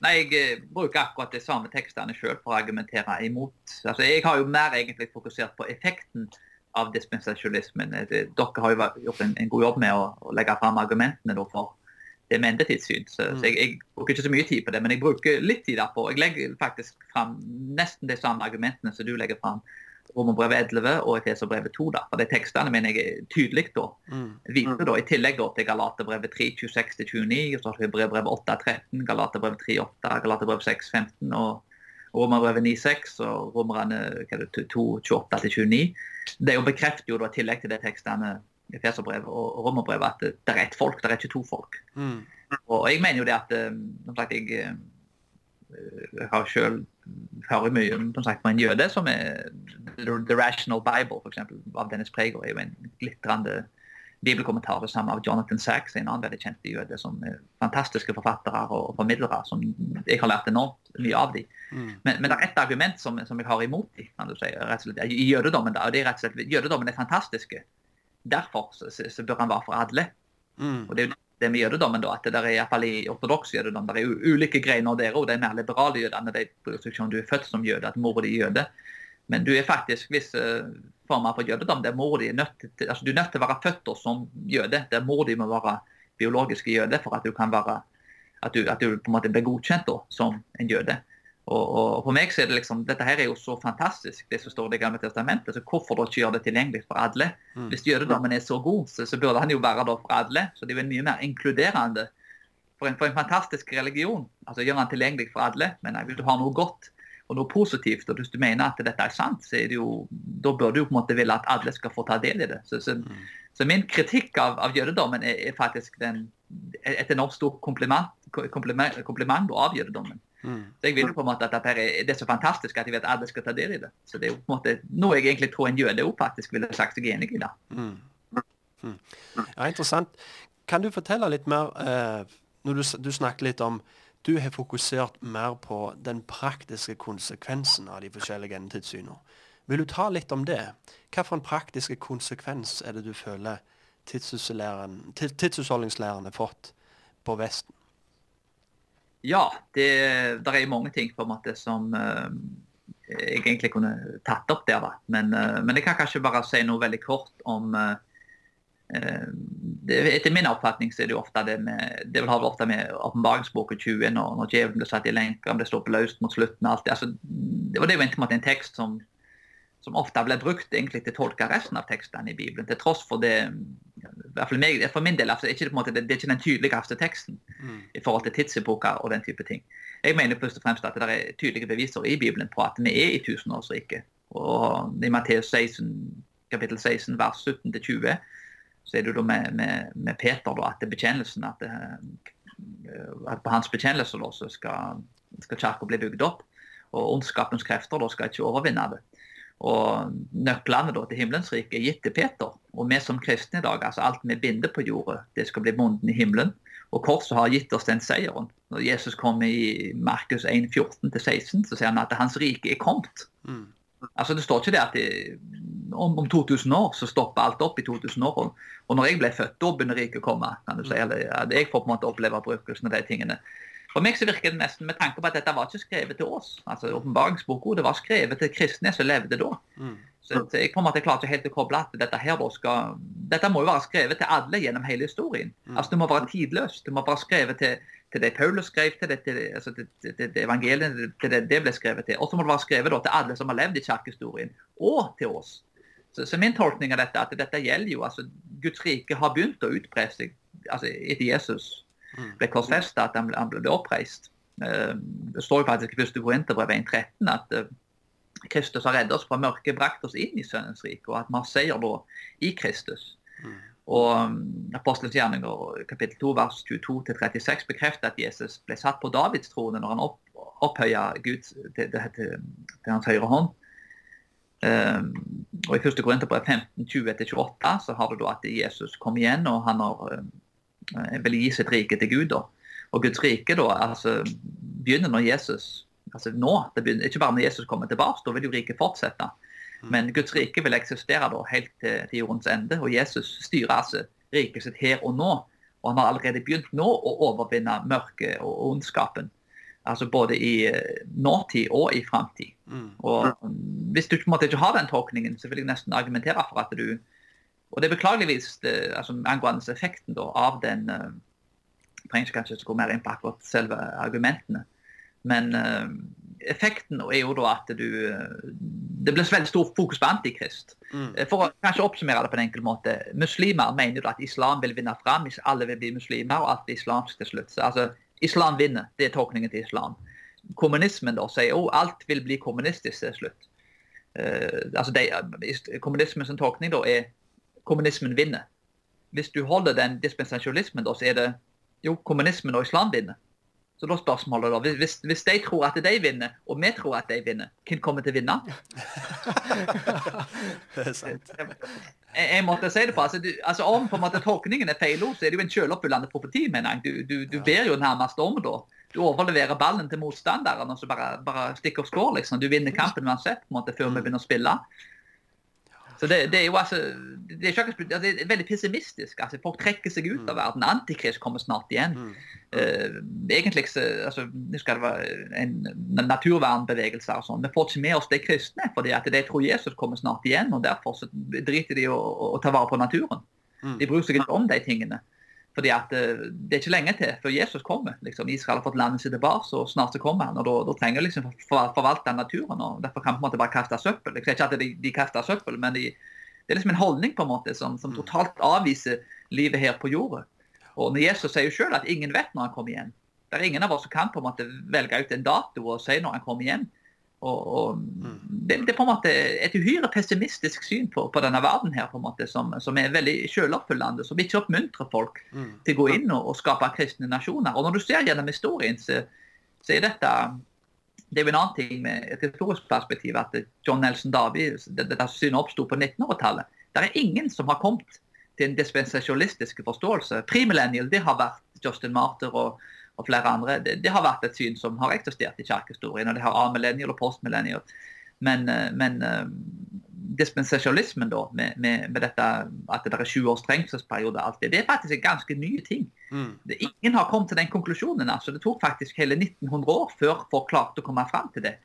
Nei, jeg eh, bruker akkurat de samme tekstene sjøl for å argumentere imot. Altså, jeg har jo mer egentlig fokusert på effekten av dispensasjonismen. Eh, Dere har jo gjort en, en god jobb med å, å legge fram argumentene for det med endetidssyn. Så, Mm. så jeg, jeg bruker ikke så mye tid på det, men jeg bruker litt tid derpå. Jeg legger faktisk fram nesten de samme argumentene som du legger fram. Romerbrevet 11 og Efeserbrevet 2. Da. For de tekstene mener jeg er tydelig da Mm. videre da, i tillegg da, til Galaterbrevet 3, 26-29, og så har vi Hebreerbrevet 8, 13, Galaterbrevet 3, 8, Galaterbrevet 6, 15 og Romerbrevet 9, 6 og Romerne hva er det, 2, 28-29. Det er jo bekrefter jo da, i tillegg til de tekstene Efeserbrevet og Romerbrevet at det, det er ett folk, det er ikke to folk. Mm. Og jeg mener jo det at eh, som sagt, jeg, eh, jeg har selv hører mye som sagt, på en jøde som er The Rational Bible, eksempel, av Dennis Preger, er jo en glitrende bibelkommentar det samme av Jonathan Sachs, en annen veldig kjent jøde, som er fantastiske forfattere og formidlere, som jeg har lært enormt mye av dem. Mm. Men, men det er ett argument som, som jeg har imot dem, kan du si, slett, i jødedommen. da, og det er rett og slett, Jødedommen er fantastiske. Derfor så, så bør han være for alle. Mm. Og det er jo det med jødedommen da, at det er i, hvert fall i ortodoks jødedom, det er ulike greiner der, òg. de mer liberale jødene, de bryr seg ikke om du er født som jøde, at mora di er jøde. Men du er faktisk visse former for jødedom der mor di er nødt til, altså du er nødt til å være født som jøde, der mor di må være biologiske jøde for at du kan være, at du, at du på en måte blir godkjent da, som en jøde. Og, og, og for meg så er det liksom, dette her er jo så fantastisk, det som står i Det gamle testamentet, så hvorfor da ikke gjøre det tilgjengelig for alle? Mm. Hvis jødedommen er så god, så, så burde han jo være da for alle. Så det er jo mye mer inkluderende for en, for en fantastisk religion. Altså gjøre den tilgjengelig for alle. Men hvis du har noe godt og noe positivt, og hvis du mener at dette er sant, så er det jo, da bør du jo på en måte ville at alle skal få ta del i det. Så, så, Mm. så min kritikk av, av jødedommen er, er faktisk den, et enormt stort kompliment, kompliment, kompliment av jødedommen. Mm. Så jeg vil på en måte at dette er, det er så fantastisk at jeg vet at alle skal ta del i det. Så det er jo på en måte noe jeg egentlig tror en jøde også faktisk ville sagt seg enig i. da. Mm. Mm. Ja, interessant. Kan du fortelle litt mer eh, når du, du snakker litt om du har fokusert mer på den praktiske konsekvensen av de forskjellige endetidssynene. Vil du ta litt om det? Hva for en praktisk konsekvens er det du føler tidsutholdningslæren har fått på Vesten? Ja, det, det er mange ting på en måte som uh, jeg egentlig kunne tatt opp der. Men, uh, men jeg kan kanskje bare si noe veldig kort om eh, det, Etter min oppfatning så er det jo ofte det med det vil ha vel ofte med åpenbaringsboka 20 når, når djevelen blir satt i lenker, står på løst mot slutten og alt det. Altså, det var det jo egentlig en tekst som, som ofte ble brukt egentlig til å tolke resten av tekstene i Bibelen. Til tross for det fall meg, For min del altså, ikke måte, det, er ikke den tydeligste teksten i forhold til tidsepoker og den type ting. Jeg mener først og fremst at det er tydelige beviser i Bibelen på at vi er i tusenårsriket. Og I Matteus 16, kapittel 16, vers 17-20, så er det jo med, med, med Peter da, at det bekjennelsen at, det, at på hans bekjennelse da, så skal, skal kirka bli bygd opp. Og ondskapens krefter da skal ikke overvinne det. Og nøklene da til himmelens rike er gitt til Peter. Og vi som kristne i dag, altså alt vi binder på jordet, det skal bli bonden i himmelen. Og korset har gitt oss den seieren. Når Jesus kommer i Markus 1, 14-16, så sier han at hans rike er kommet. Mm. Altså Det står ikke det at det, om, om, 2000 år så stopper alt opp i 2000 år. Og når jeg ble født, da begynner riket å komme. kan du si. Eller, jeg får på en måte oppleve brukelsen av de tingene. For meg så virker det nesten med tanke på at dette var ikke skrevet til oss. altså Åpenbaringsboka det var skrevet til kristne som levde da. Mm. Så, jeg på en måte klarer ikke helt å koble at dette her skal Dette må jo være skrevet til alle gjennom hele historien. Mm. Altså Det må være tidløst. Det må være skrevet til, til det Paulus skrev til, det, til, altså til, til, evangeliet, til det det ble skrevet til. Og så må det være skrevet da, til alle som har levd i kirkehistorien, og til oss. Så, så, min tolkning av dette at dette gjelder jo altså Guds rike har begynt å utbre seg altså etter Jesus. Ble korsfesta, at han han ble oppreist. Eh, det står jo faktisk i 1. Korinterbrev 1.13 at eh, Kristus har reddet oss fra mørket, brakt oss inn i Sønnens rike, og at vi har seier da i Kristus. Mm. Og um, Apostelens gjerninger kapittel 2 vers 22-36 bekrefter at Jesus ble satt på Davids trone når han opp, opphøya Gud til, til, til, hans høyre hånd. Um, og I 1. Korinterbrev 15-20-28 så har du da at Jesus kom igjen, og han har um, Eh, vil gi sitt rike til Gud. Da. Og Guds rike da, altså, begynner når Jesus altså nå, det begynner, Ikke bare når Jesus kommer tilbake, da vil jo riket fortsette. Mm. Men Guds rike vil eksistere da helt til, til jordens ende. Og Jesus styrer altså riket sitt her og nå. Og han har allerede begynt nå å overvinne mørket og ondskapen. Altså både i eh, nåtid og i framtid. Mm. Og hvis du på en måte ikke har den tolkningen, så vil jeg nesten argumentere for at du og det er beklageligvis det, altså, angående effekten da, av den uh, trenger ikke kanskje gå mer inn på akkurat selve argumentene. Men uh, effekten er jo da at du uh, Det blir veldig stor fokus på antikrist. Mm. For å kanskje oppsummere det på en enkel måte. Muslimer mener jo at islam vil vinne fram. Alle vil bli muslimer, og alt blir islamsk til slutt. Så, altså, Islam vinner. Det er tolkningen til islam. Kommunismen da sier jo alt vil bli kommunistisk til slutt. Uh, altså de, Kommunismens tolkning da er kommunismen vinner. Hvis du holder den dispensasjonismen, da, så er det jo kommunismen og islam vinner. Så da spørsmålet da, hvis, hvis, de tror at de vinner, og vi tror at de vinner, hvem kommer til å vinne? det er sant. Jeg, jeg, måtte si det på, altså, du, altså Om på en måte tolkningen er feil, så er det jo en selvoppfyllende profeti. mener jeg. Du, du, du ber jo nærmest om da. Du overleverer ballen til motstanderen og så bare, bare stikker og skår. liksom. Du vinner kampen uansett på en måte, før vi begynner å spille. Så det, det, er jo altså det er, ikke, det er veldig pessimistisk. altså Folk trekker seg ut av mm. verden. Antikrist kommer snart igjen. Mm. Uh, egentlig altså, skal det være en naturvernbevegelse og sånn. Vi får ikke med oss de kristne, fordi at de tror Jesus kommer snart igjen. og Derfor så driter de å, å ta vare på naturen. Mm. De bryr seg ikke om de tingene. Fordi at uh, Det er ikke lenge til før Jesus kommer. Liksom. Israel har fått landet sitt tilbake, og snart så kommer han. og Da, da trenger de liksom for, forvalte naturen. og Derfor kan måte bare kaste søppel. Liksom. ikke at de, de kaster søppel, men de, det er liksom en holdning på en måte som, som, mm. totalt avviser livet her på jorda. Og når Jesus sier jo selv at ingen vet når han kommer igjen. Det er ingen av oss som kan på en måte velge ut en dato og si når han kommer igjen. Og, og mm. det, det, er på en måte et uhyre pessimistisk syn på, på denne verden her på en måte, som, som er veldig selvoppfyllende, som ikke oppmuntrer folk mm. til å gå inn og, og, skape kristne nasjoner. Og Når du ser gjennom historien, så, så er dette det er jo en annen ting med et historisk perspektiv at John Nelson Darby, dette synet oppsto på 1900-tallet. Det er ingen som har kommet til en dispensasjonistisk forståelse. Premillennial det har vært Justin Martyr og og flere andre, det, det, har vært et syn som har eksistert i kirkehistorien. og Det har amillennial og postmillennial. Men, eh, men uh, dispensasjonalismen da, med, med, med, dette at det er 20 års trengselsperiode, alt det er faktisk en ganske ny ting. Mm. Det, ingen har kommet til den konklusjonen. altså Det tok faktisk hele 1900 år før folk klarte å komme fram til det.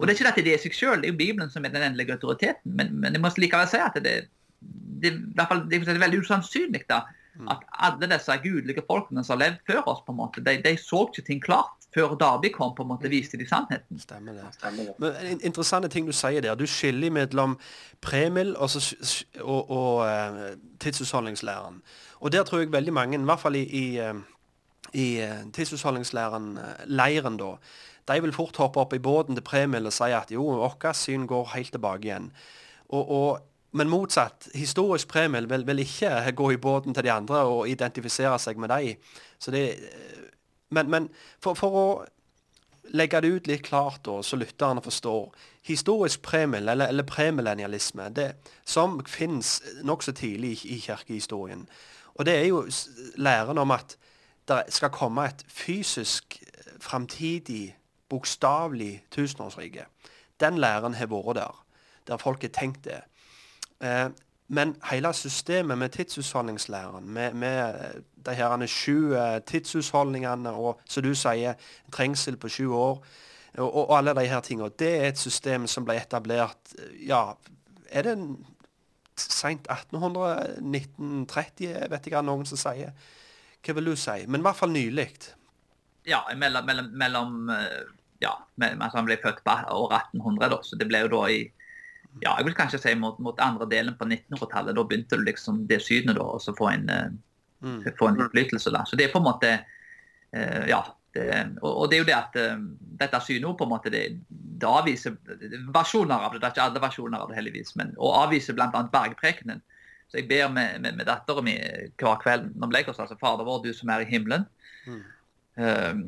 Og Det er ikke at det er seg selv, det er jo Bibelen som er den endelige autoriteten. Men, men jeg må likevel si at det, det, det, det er veldig usannsynlig da. At alle disse gudelige folkene som har levd før oss, på en måte, de, de så ikke ting klart før Darby kom på en måte viste de sannheten. Stemmer det. Stemmer det. Men Interessante ting du sier der. Du skiller mellom premil og, og, og uh, tidshusholdningslæren. Og der tror jeg veldig mange, i hvert fall i, i uh, i eh, eh, leiren da, de vil fort hoppe opp i båten til Premil og si at jo, vårt syn går helt tilbake igjen. Og, og, men motsatt, historisk premiel vil, vil, ikke gå i båten til de andre og identifisere seg med dem. Det, men, men for, for, å legge det ut litt klart, da, så lytterne forstår Historisk premiel, eller, eller premillennialisme, det, som finnes nokså tidlig i, i kirkehistorien. Og det er jo læren om at det skal komme et fysisk, framtidig bokstavelig tusenårsrike. Den læren har vært der, der folk har tenkt det. Eh, men hele systemet med tidshusholdningslæren, med, med de her sju eh, tidshusholdningene og som du sier, trengsel på sju år, og, og alle de her tingene, det er et system som ble etablert ja, er det seint 1800, 1930, vet ikke noen som sier. Hva vil du si? Men i hvert fall nylig. Ja, mellom, mellom, mellom eh, ja, mens Han ble født på år 1800, da, så det ble jo da i ja, jeg vil kanskje si mot, mot andre delen på 1900-tallet. Da begynte du liksom det synet da, og så få en, eh, mm. få en innflytelse. da. Så det er på en måte uh, Ja. Det, og, og, det er jo det at uh, dette synet på en måte det, det avviser versjoner av det. Det er ikke alle versjoner av det, heldigvis. men Og avviser bl.a. bergprekenen. Så jeg ber med, med, med dattera mi hver kveld når vi legger oss, altså Fader vår, du som er i himmelen. Mm. Ehm,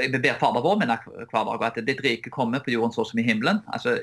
jeg ber Fader vår min hver dag at ditt rike kommer på jorden så som i himmelen. Altså,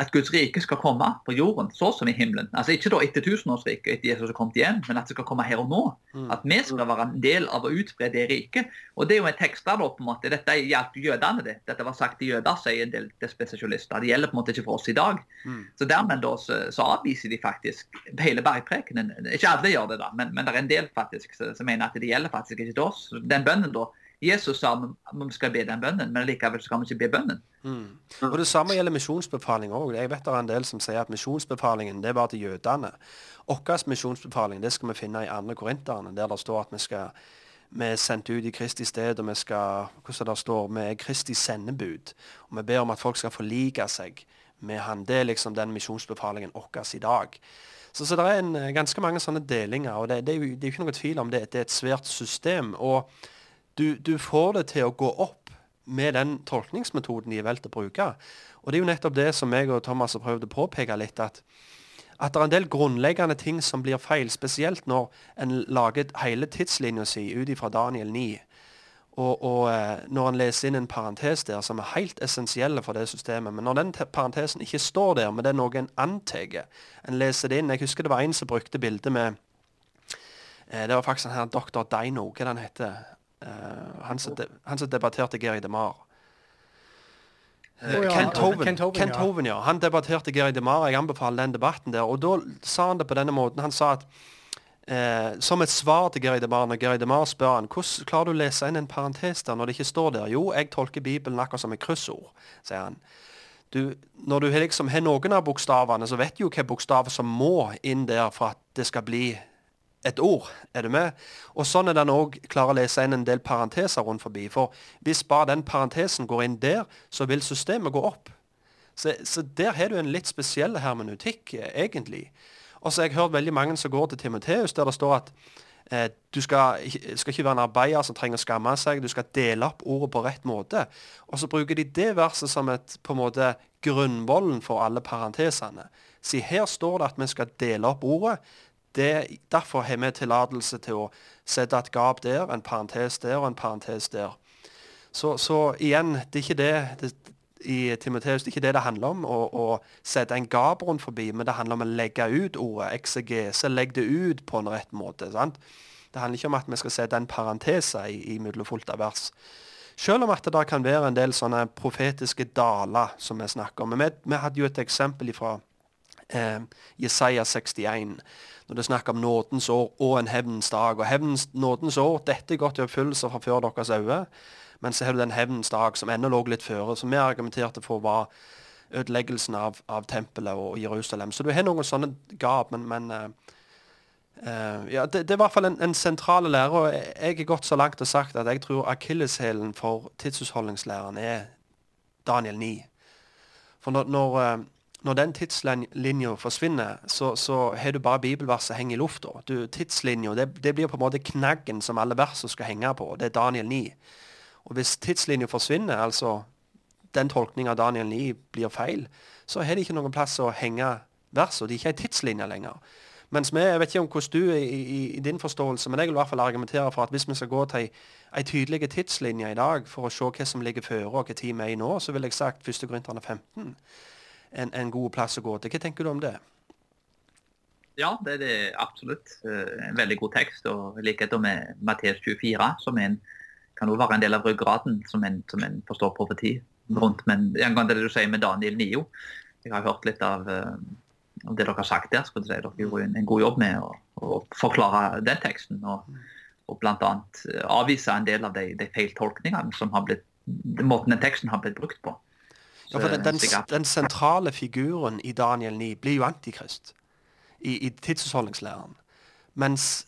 at Guds rike skal komme på jorden så som i himmelen. Altså Ikke da etter tusenårsriket, etter Jesus har kommet igjen, men at det skal komme her og nå. Mm. At vi skal være en del av å utbre det riket. Og det er jo en tekst der da, på en måte, Dette gjaldt jødene. det. Dette var sagt til jøder, sier en del spesialister. Det gjelder på en måte ikke for oss i dag. Mm. Så dermed da så, så, avviser de faktisk hele bergprekenen. Ikke alle gjør det, da, men, men det er en del faktisk som mener at det gjelder faktisk ikke til oss. Den bønnen da Jesus sa at vi skal be den bønnen, men likevel skal vi ikke be bønnen. Mm. Og Det samme gjelder misjonsbefaling òg. Jeg vet det er en del som sier at misjonsbefalingen det bare til jødene. Vår misjonsbefaling det skal vi finne i andre korinterne, der det står at vi skal vi er sendt ut i Kristi sted, og vi skal hvordan det står, vi er Kristi sendebud. Og vi ber om at folk skal forlike seg med Han. Det er liksom den misjonsbefalingen vår i dag. Så, så, det er en, ganske mange sånne delinger, og det, det, er jo, det, er jo, ikke noe tvil om det. Det er et svært system. og du, du, får det til å gå opp med den tolkningsmetoden de har valgt å bruke. Og det er jo nettopp det som jeg og Thomas har prøvd å påpeke litt, at, at det er en del grunnleggende ting som blir feil, spesielt når en lager hele tidslinja si ut ifra Daniel 9. Og, og eh, når en leser inn en parentes der som er helt essensielle for det systemet. Men når den parentesen ikke står der, men det er noe en antar En leser det inn. Jeg husker det var en som brukte bildet med eh, Det var faktisk en her doktor Deino, hva den heter han, som de, han, som debatterte Geri DeMar. Oh, ja. Kent Hoven, Kent Hoven, Kent Hoven ja. Han debatterte Geri DeMar. Jeg anbefaler den debatten der. Og da sa han det på denne måten. Han sa at uh, som et svar til Geri DeMar, når Geri DeMar spør han hvordan klarer du å lese inn en parentes der når det ikke står der? Jo, jeg tolker Bibelen akkurat som et kryssord, sier han. Du, når du liksom har noen av bokstavene, så vet du jo hvilke bokstaver som må inn der for at det skal bli et ord. Er du med? Og sånn er den òg klarer å lese inn en del parenteser rundt forbi. For hvis bare den parentesen går inn der, så vil systemet gå opp. Så, så der har du en litt spesiell hermenutikk, egentlig. Og så har jeg hørt veldig mange som går til Timoteus, der det står at eh, du skal, skal, ikke være en arbeider som trenger å skamme seg, du skal dele opp ordet på rett måte. Og så bruker de det verset som et på en måte grunnvollen for alle parentesene. Si her står det at vi skal dele opp ordet det, derfor har vi tillatelse til å sette et gap der, en parentes der og en parentes der. Så, så igjen, det er ikke det, det i Timoteus, det er ikke det det handler om, å, å sette en gap rundt forbi, men det handler om å legge ut ordet, eksegese, Legg det ut på en rett måte. sant? Det handler ikke om at vi skal sette en parentese i, fullt av vers. Selv om at det da kan være en del sånne profetiske daler som vi snakker om. Men vi, vi hadde jo et eksempel fra eh, Jesaja 61 når det er snakk om nådens år og en hevnens dag. Og hevnens, nådens år, dette er gått i oppfyllelse fra før deres øyne. Men så har du den hevnens dag som ennå lå litt føre, som vi argumenterte for var ødeleggelsen av, av tempelet og Jerusalem. Så du har noen sånne gap, men, men uh, ja, det, det, er i hvert fall en, en sentral lære. og Jeg har gått så langt og sagt at jeg tror akilleshælen for tidsutholdningslæren er Daniel 9. For når, når uh, når den tidslinja forsvinner, så, så har du bare bibelverset henge i lufta. Tidslinja det, det, blir på en måte knaggen som alle versene skal henge på. Det er Daniel 9. Og hvis tidslinja forsvinner, altså den tolkninga av Daniel 9 blir feil, så har de ikke noen plass å henge versene. De er ikke ei tidslinje lenger. Mens vi, jeg vet ikke om hvordan du i, i, i, din forståelse, men jeg vil i hvert fall argumentere for at hvis vi skal gå til ei tydelig tidslinje i dag for å se hva som ligger føre og hva tid vi er i nå, så ville jeg sagt 1. Korinterne 15 en, en god plass å gå til. Hva tenker du om det? Ja, det er det absolutt. Eh, en veldig god tekst. og I likhet med Matteus 24, som en, kan også være en del av ryggraden som en, som en forstår profeti rundt. Men en gang det du sier med Daniel Nio, jeg har hørt litt av, uh, det dere har sagt der. skulle jeg si. Dere gjorde en, en god jobb med å, å forklare den teksten. Og, og bl.a. Eh, avvise en del av de, de feiltolkningene som har blitt, måten den teksten har blitt brukt på. Ja, for den, den, den, sentrale figuren i Daniel 9 blir jo antikrist i, i tidshusholdningslæren. Mens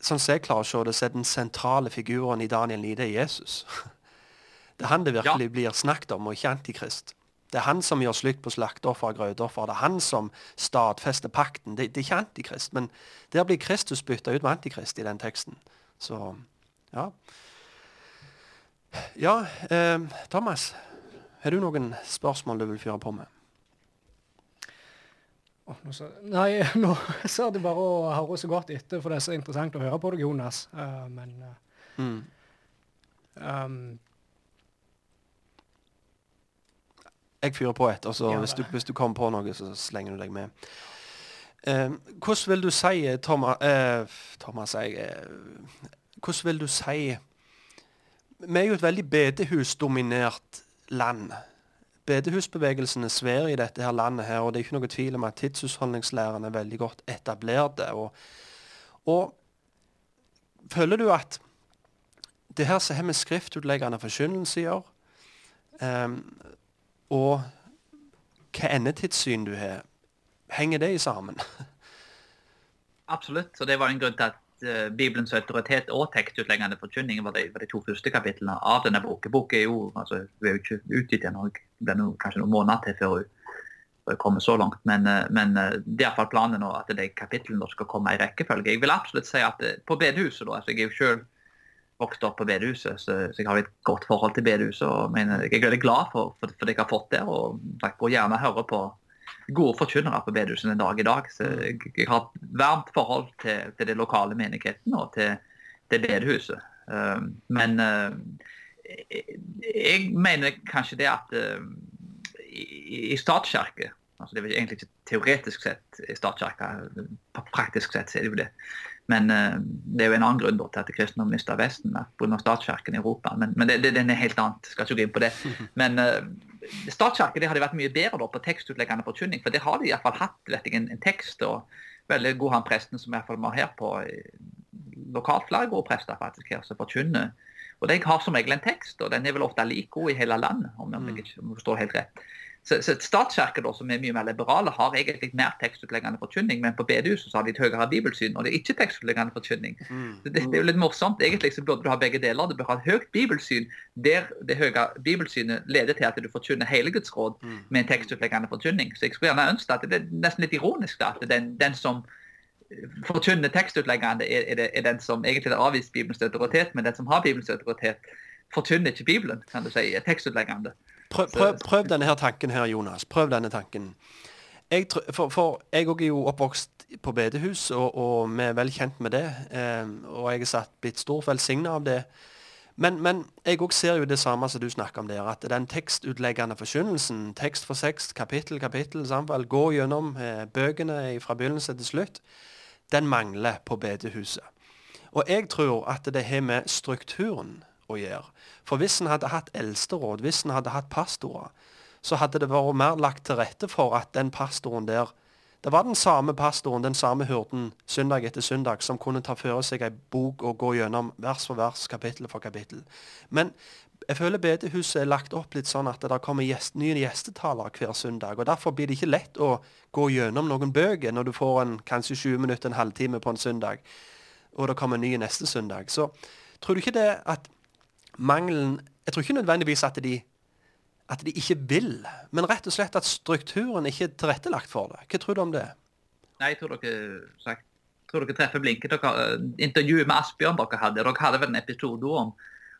sånn som jeg klarer å se det, så er den sentrale figuren i Daniel 9 det er Jesus. Det er han det virkelig ja. blir snakket om, og ikke antikrist. Det er han som gjør slutt på slakteoffer og grøtoffer. Det er han som stadfester pakten. Det, det, er ikke antikrist. Men der blir Kristus bytta ut med antikrist i den teksten. Så ja. Ja, eh, Thomas. Har du noen spørsmål du vil fyre på med? Oh, nå så, nei, nå ser det bare å høre så godt etter, for det er så interessant å høre på deg, Jonas. Uh, men uh, mm. um, Jeg fyrer på et, og så ja, hvis, du, hvis, du, kommer på noe, så slenger du deg med. Uh, hvordan vil du si, Thomas, Thomas jeg, Hvordan vil du si Vi er jo et veldig bedehusdominert land. Bedehusbevegelsen er svær i dette her landet, her, og det er ikke noe tvil om at tidshusholdningslæren er veldig godt etablert. Og, og, føler du at det her som har med skriftutleggende forkynnelse å gjøre, um, og hva endetidssyn du har, henger det i sammen? Absolutt. og Det var en grunn til at Bibelens autoritet og tekstutleggende forkynning var de, var de, to første kapitlene av denne boken. Boken er jo, altså, vi er jo ikke utgitt ennå. Det blir kanskje noen måneder til før hun, kommer så langt. Men, uh, men uh, det er iallfall planen nå at de kapitlene skal komme i rekkefølge. Jeg vil absolutt si at på bedehuset, da, altså Jeg er jo selv vokst opp på bedehuset, så, så, jeg har et godt forhold til bedehuset. og mener, Jeg er veldig glad for, for, for det jeg har fått der, og jeg går gjerne høre på gode forkynnere på bedehusene en dag i dag. Så mm. jeg, har et varmt forhold til, til det lokale menigheten og til, til bedehuset. Uh, men uh, jeg mener kanskje det at uh, i, i statskirke altså Det er egentlig ikke teoretisk sett i statskirka, praktisk sett er det jo det. Men uh, det er jo en annen grunn til at kristendommen mista Vesten pga. statskirken i Europa. Men, men det, det, det, er helt annet. Skal ikke gå inn på det. Men Statskirken hadde vært mye bedre da, på tekstutleggende forkynning, for det har de iallfall hatt vet jeg, en, en, tekst. og Veldig god han presten som i hvert fall vi har her på lokalt flere gode prester faktisk her, som forkynner. Og De har som regel en tekst, og den er vel ofte like god i hele landet. om jeg mm. ikke forstår helt rett. Så, så Statskirken, som er mye mer liberale, har egentlig mer tekstutleggende forkynning, men på bedehuset har de et høyere bibelsyn, og det er ikke tekstutleggende forkynning. Mm. Det, det, er jo litt morsomt. Egentlig så burde du ha begge deler. Du bør ha et høyt bibelsyn der det høye bibelsynet leder til at du forkynner hele Guds råd mm. med en tekstutleggende forkynning. Så jeg skulle gjerne ønske at det er nesten litt ironisk da, at den, den som forkynner tekstutleggende, er, er, det, er, den som egentlig har avvist Bibelens autoritet, men den som har Bibelens autoritet, forkynner ikke Bibelen, kan du si, tekstutleggende. Prøv, prøv, prøv, denne her tanken her, Jonas. Prøv denne tanken. Jeg, for, for jeg er jo oppvokst på bedehus, og, og, vi er vel kjent med det. Eh, og jeg er satt, blitt stort velsigna av det. Men, men jeg òg ser jo det samme som du snakker om der, at den tekstutleggende forkynnelsen, tekst for tekst, kapittel kapittel, samfall, gå gjennom eh, bøkene fra begynnelse til slutt, den mangler på bedehuset. Og jeg tror at det har med strukturen å gjøre. For hvis en hadde hatt eldsteråd, hvis en hadde hatt pastorer, så hadde det vært mer lagt til rette for at den pastoren der Det var den samme pastoren, den samme hurden, søndag etter søndag, som kunne ta for seg ei bok og gå gjennom vers for vers, kapittel for kapittel. Men jeg føler bedehuset er lagt opp litt sånn at det kommer gjest, nye gjestetalere hver søndag. og Derfor blir det ikke lett å gå gjennom noen bøker når du får en kanskje 20 minutter, en halvtime på en søndag, og det kommer en ny neste søndag. Så tror du ikke det at mangelen Jeg tror ikke nødvendigvis at de at de ikke vil, men rett og slett at strukturen ikke er tilrettelagt for det. Hva tror du om det? Nei, jeg tror dere, sagt, tror dere treffer blinken. Dere, eh, intervjuet med Asbjørn dere hadde, dere hadde vel en episode om,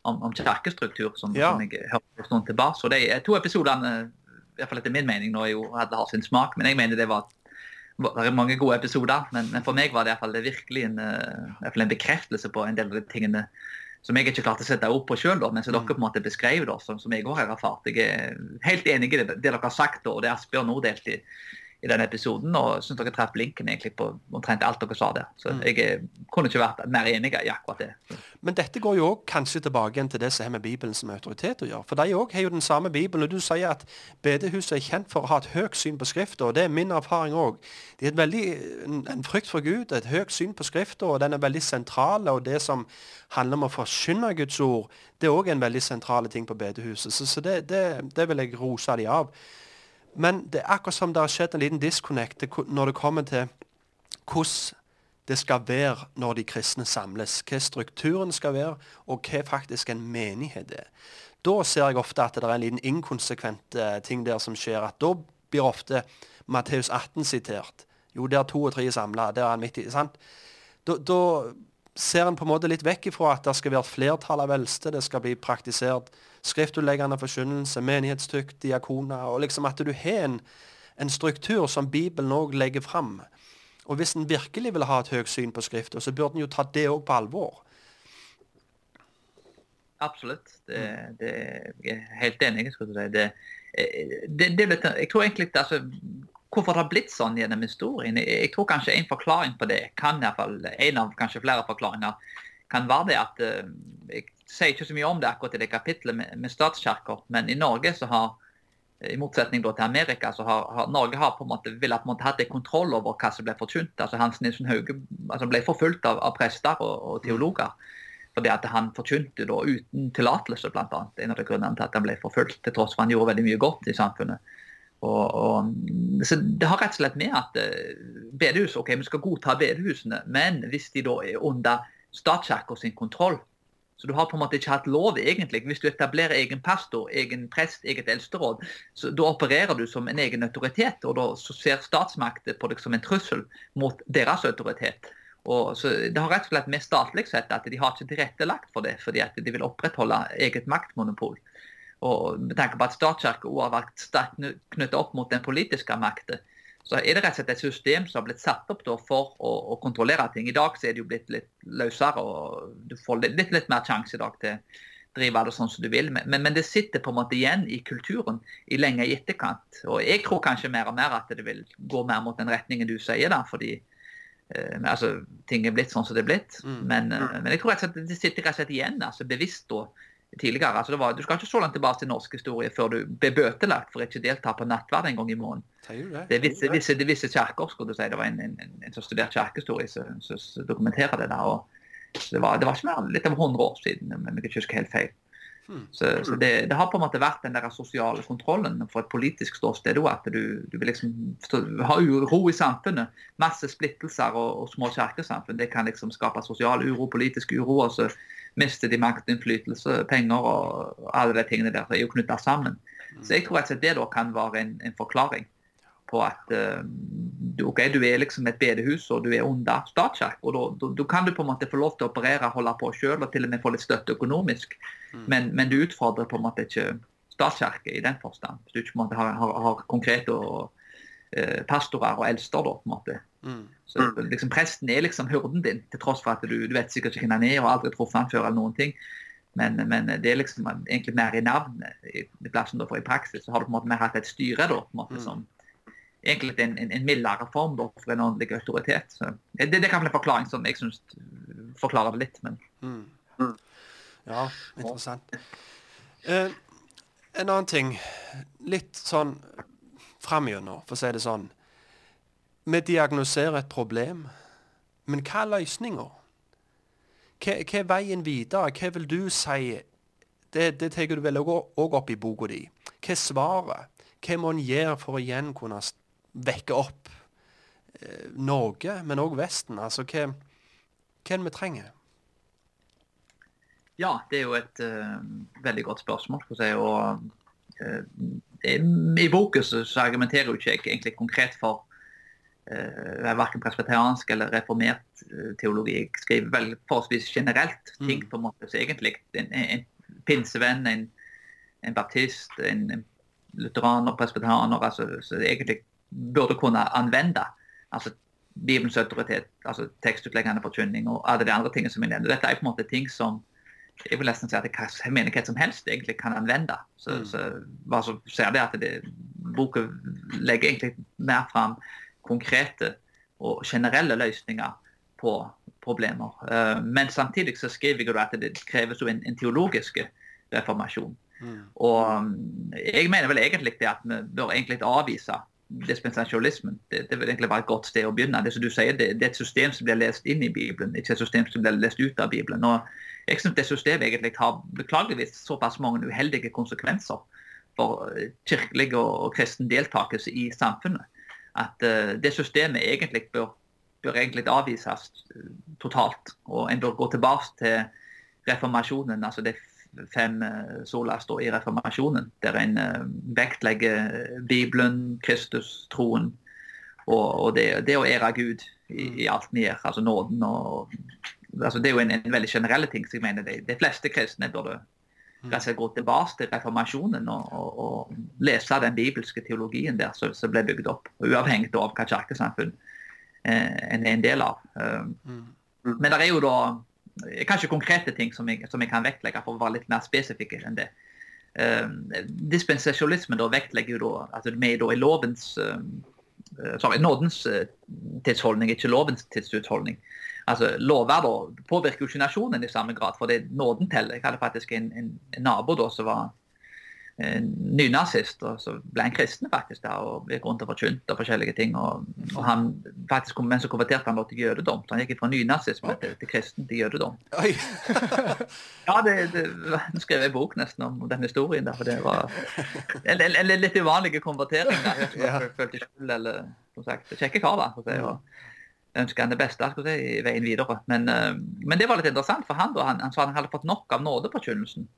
om, om kirkestruktur som, Ja. som jeg hørte for stund tilbake. Så de to episodene, i hvert fall etter min mening, nå jo hadde har sin smak, men jeg mener det var det er mange gode episoder, men, men for meg var det, i hvert fall, det virkelig en, eh, i hvert fall en bekreftelse på en del av de tingene som jeg ikke klarte å sette ord på sjøl, men som dere på en måte beskrev, da, som, som jeg òg har erfart. Jeg er helt enig i det, det dere har sagt, da, og det Asbjørn nå delte i, denne episoden. Og syns dere traff linken egentlig på omtrent alt dere sa der. Så jeg er, kunne ikke vært mer enig i akkurat det. Men dette går jo også kanskje tilbake igjen til det som har med Bibelen som autoritet å gjøre. For de òg har jo den samme Bibelen. Og du sier at bedehuset er kjent for å ha et høyt syn på Skrifta, og det er min erfaring òg. De har en, en frykt for Gud, et høyt syn på Skrifta, og den er veldig sentral. Og det som handler om å forkynne Guds ord, det er òg en veldig sentral ting på bedehuset. Så, så det, det, det vil jeg rose de av. Men det er akkurat som det har skjedd en liten disconnect når det kommer til hvordan det skal være når de kristne samles. Hva strukturen skal være, og hva faktisk en menighet er. Da ser jeg ofte at det er en liten inkonsekvent eh, ting der som skjer. at Da blir ofte Matteus 18 sitert. Jo, der to og tre er samla. Der er han midt i. sant? Da, da ser en på en måte litt vekk ifra at det skal være et flertall av eldste. Det skal bli praktisert skriftutleggende forkynnelse, menighetstykt, diakoner. og liksom At du har en, en struktur som Bibelen òg legger fram. Og hvis en virkelig vil ha et høyt syn på Skriften, så burde en jo ta det òg på alvor. Absolutt. Det, det, jeg er helt enig. Skal du si. Det, det, det, jeg tror egentlig altså, Hvorfor det har blitt sånn gjennom historien? Jeg tror kanskje en forklaring på det kan i hvert fall, en av kanskje flere forklaringer kan være det at eh, Jeg sier ikke så mye om det akkurat i det kapitlet med, med statskirker, men i Norge så har i motsetning til Amerika, så har, har Norge har på en måte, ville på en måte hatt kontroll over hva som ble forkynt. Altså Hans Nilsen Hauge altså ble forfulgt av, av prester og, og teologer. Fordi at han forkynte da uten tillatelse, annet. En av de grunnene til at han ble forfulgt, til tross for han gjorde veldig mye godt i samfunnet. Og, og, så Det har rett og slett med at eh, bedehus, ok, vi skal godta bedehusene, men hvis de da er under statskirka sin kontroll, så du har på en måte ikke hatt lov egentlig. Hvis du etablerer egen pastor, egen prest, eget eldsteråd, så da opererer du som en egen autoritet, og da ser statsmakter på deg som en trussel mot deres autoritet. Og så Det har rett og slett med statlig sett at de har ikke tilrettelagt for det, fordi at de vil opprettholde eget maktmonopol. Og med tanke på at statskirka også har vært sterkt knyttet opp mot den politiske makten, så er det rett og slett et system som har blitt satt opp for å, å kontrollere ting. I dag så er det jo blitt litt løsere, og du får litt, litt, litt mer sjanse i dag til å drive det sånn som du vil. Men, men det sitter på en måte igjen i kulturen i lenge i etterkant. Og jeg tror kanskje mer og mer at det vil gå mer mot den retningen du sier da, fordi eh, altså, ting er blitt sånn som det er blitt. Mm. Men, eh, men jeg tror rett og slett det sitter rett og slett igjen altså bevisst da tidligere. Altså det var, du skal ikke så langt tilbake til norsk historie før du ble bøtelagt for ikke å delta på nattverd en gang i måneden. Det? Er visse, visse, det er visse kjerker, skulle du si. Det var en, en, en, en som studerte kirkehistorie som, dokumenterer det der. det var, det var ikke mer litt over 100 år siden, om jeg ikke husker helt feil. Hmm. Så, så det, det har på en måte vært den der sosiale kontrollen for et politisk ståsted òg. At du, du vil liksom ha uro i samfunnet. Masse splittelser og, og små kirkesamfunn. Det kan liksom skape sosial uro, politisk uro. og så mister de makt, innflytelse, penger og, alle de tingene der er jo knytta sammen. Så jeg tror at det da kan være en, en forklaring på at uh, du, okay, du er liksom et bedehus og du er under Statskirken. og da, kan du på en måte få lov til å operere, holde på sjøl og til og med få litt støtte økonomisk. Men, men du utfordrer på en måte ikke statskirke i den forstand. Hvis du ikke på en måte har, har, har konkrete og, eh, pastorer og eldster, da, på en måte. Mm. Så liksom, Presten er liksom hurden din, til tross for at du, du vet sikkert ikke hvem han er og aldri truffet han før. eller noen ting. Men, men det er liksom egentlig mer i navnet. I, i plassen da, for I praksis så har du på en måte mer hatt et styre da, på en måte, som egentlig en, en, en mildere form da, for en åndelig autoritet. Så, det, det kan være en forklaring som jeg syns forklarer det litt. men Mm. Ja, interessant. Eh, en annen ting, litt sånn framgjennom, for å si det sånn. Vi diagnoserer et problem, men hva er løsninga? Hva, hva er veien videre? Hva vil du si? Det, det tar du vel òg opp i boka di. Hva er svaret? Hva må en gjøre for å igjen kunne vekke opp eh, Norge, men òg Vesten? Altså, hva, hva er det vi trenger? Ja, det er jo et uh, veldig godt spørsmål. si, og Eh, I boken så, så argumenterer jo ikke jeg egentlig konkret for uh, verken presbeteransk eller reformert uh, teologi. Jeg skriver vel forholdsvis generelt ting Mm. på en måte så egentlig en, en pinsevenn, en, en baptist, en, en lutheraner, presbyterianer, altså, så egentlig burde kunne anvende. Altså Bibelens autoritet, altså tekstutleggende forkynning og alle de andre tingene som jeg nevner. Dette er på en måte ting som jeg vil nesten si at hva menighet som helst egentlig kan anvende. Så, Mm. så så ser det at det, boka legger egentlig mer fram konkrete og generelle løsninger på problemer. Eh, men samtidig så skriver jeg at det kreves jo en, en teologisk reformasjon. Mm. Og um, jeg mener vel egentlig det at vi bør egentlig avvise dispensasjonalismen. Det, det vil egentlig være et godt sted å begynne. Det som du sier, det, det er et system som blir lest inn i Bibelen, ikke et system som blir lest ut av Bibelen. Og jeg synes det systemet egentlig har beklageligvis såpass mange uheldige konsekvenser for eh, kirkelig og kristen deltakelse i samfunnet. At eh, det systemet egentlig bør, bør egentlig avvises eh, totalt. Og en bør gå tilbake til reformasjonen, altså det fem uh, sola står i reformasjonen, der en eh, vektlegger Bibelen, Kristus, troen og, det, det å ære Gud i, i alt vi gjør, altså nåden og altså Det er jo en, en veldig generell ting. som jeg mener De, de fleste kristne burde gå tilbake til reformasjonen og, og, og lese den bibelske teologien der som, ble bygd opp, uavhengig av hva kirkesamfunn eh, en er en del av. Um, Mm. men det er jo da eh, kanskje konkrete ting som jeg, som jeg kan vektlegge for å være litt mer spesifikke enn det. Um, dispensasjonismen da vektlegger jo da altså vi er da i lovens um, eh, sorry, nådens eh, tidsholdning, ikke lovens tidsutholdning. Altså, Lover da påvirker jo ikke nasjonen i samme grad, for det er nåden teller. Jeg hadde faktisk en, en, en nabo da som var en nynazist, og så ble han kristen faktisk der, og gikk rundt og forkynte og forskjellige ting. og, og han faktisk, Men så konverterte han da til jødedom. så Han gikk fra nynazisme til, til kristen til jødedom. Ja, det, det, Nå skrev jeg bok nesten om den historien. der, for Det var en, en, en litt uvanlig konvertering. der, Jeg følte skyld eller som sagt, kjekke kar. da, og ønsker han det beste skal jeg si, i veien videre. Men, eh, men det var litt interessant for han da, han, han sa han hadde fått nok av nådeforkynnelsen.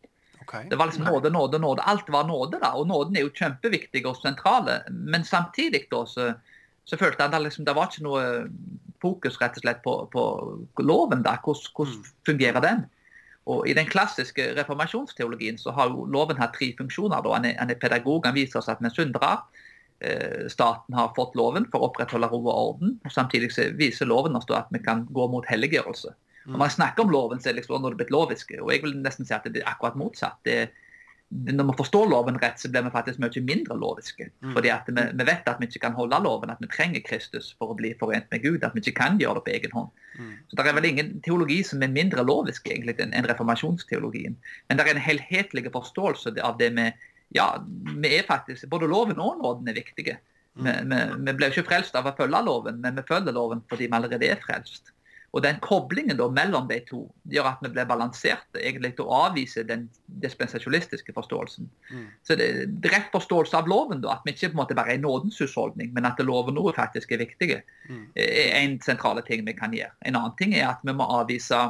Okay. Det var liksom nåde, nåde, nåde. Alt var nåde. da, og Nåden er jo kjempeviktig og sentral. Men samtidig da, så, så følte han at liksom, det var ikke noe fokus rett og slett på, på loven. da, Hvordan, hvordan fungerer den? Og I den klassiske reformasjonsteologien så har jo loven hatt tre funksjoner. da, Han er, han er pedagog, han viser oss at vi er syndere. Eh, Staten har fått loven for å opprettholde ro og orden. og Samtidig så viser loven oss at vi kan gå mot helliggjørelse. Når man snakker om loven, så er det liksom når det blitt loviske. Og jeg vil nesten si at det er akkurat motsatt. Det, når vi forstår loven rett, så blir vi faktisk mye mindre loviske. Fordi at vi, vi vet at vi ikke kan holde loven, at vi trenger Kristus for å bli forent med Gud. At vi ikke kan gjøre det på egen hånd. Så Det er vel ingen teologi som er mindre lovisk egentlig enn reformasjonsteologien. Men det er en helhetlig forståelse av det med Ja, vi er faktisk, både loven og nåden er viktige. Vi, vi, vi ble ikke frelst av å følge loven, men vi følger loven fordi vi allerede er frelst. Og den koblingen da mellom de to gjør at vi blir balanserte egentlig til å avvise den dispensasjonistiske forståelsen. Så det er rett forståelse av loven, da, at vi ikke på en måte bare er nådens husholdning, men at loven noe faktisk er viktige, er en sentrale ting vi kan gjøre. En annen ting er at vi må avvise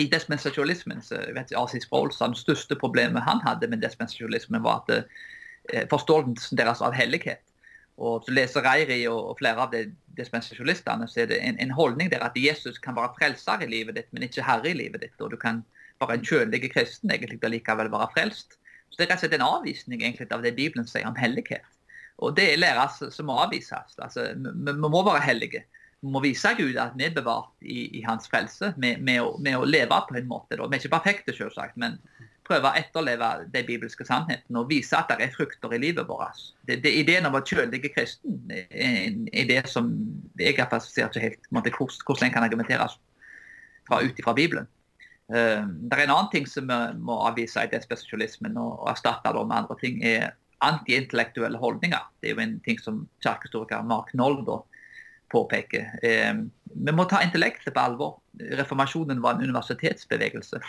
i dispensasjonismen så jeg vet Arsis Sproul sa det største problemet han hadde med dispensasjonismen, var at eh, forståelsen deres av hellighet. Og så leser Reiri og, flere av de så er det en, en holdning der at Jesus kan være frelser i livet ditt, men ikke herre i livet ditt. Og du kan være en kjølig kristen egentlig og likevel være frelst. Så Det er rett og slett en avvisning egentlig av det Bibelen sier om hellighet. Og det er lærer som må avvises. Altså, vi, vi må være hellige. Må vise Gud at vi er bevart i, i hans frelse med, med, å, med, å, leve på en måte. Da. Vi er ikke perfekte, selvsagt, men prøve å etterleve de bibelske sannhetene og vise at det er frukter i livet vårt. Det, det, ideen om å være kjølig kristen er, en det som jeg iallfall ser ikke helt måte, hvordan en kan argumenteres ut fra Bibelen. Uh, det er en annen ting som vi må avvise i dispensasjonismen og, og erstatte det med andre ting, er antiintellektuelle holdninger. Det er jo en ting som kirkehistoriker Mark Noll da, påpeker. Eh, vi må ta intellektet på alvor. Reformasjonen var en universitetsbevegelse.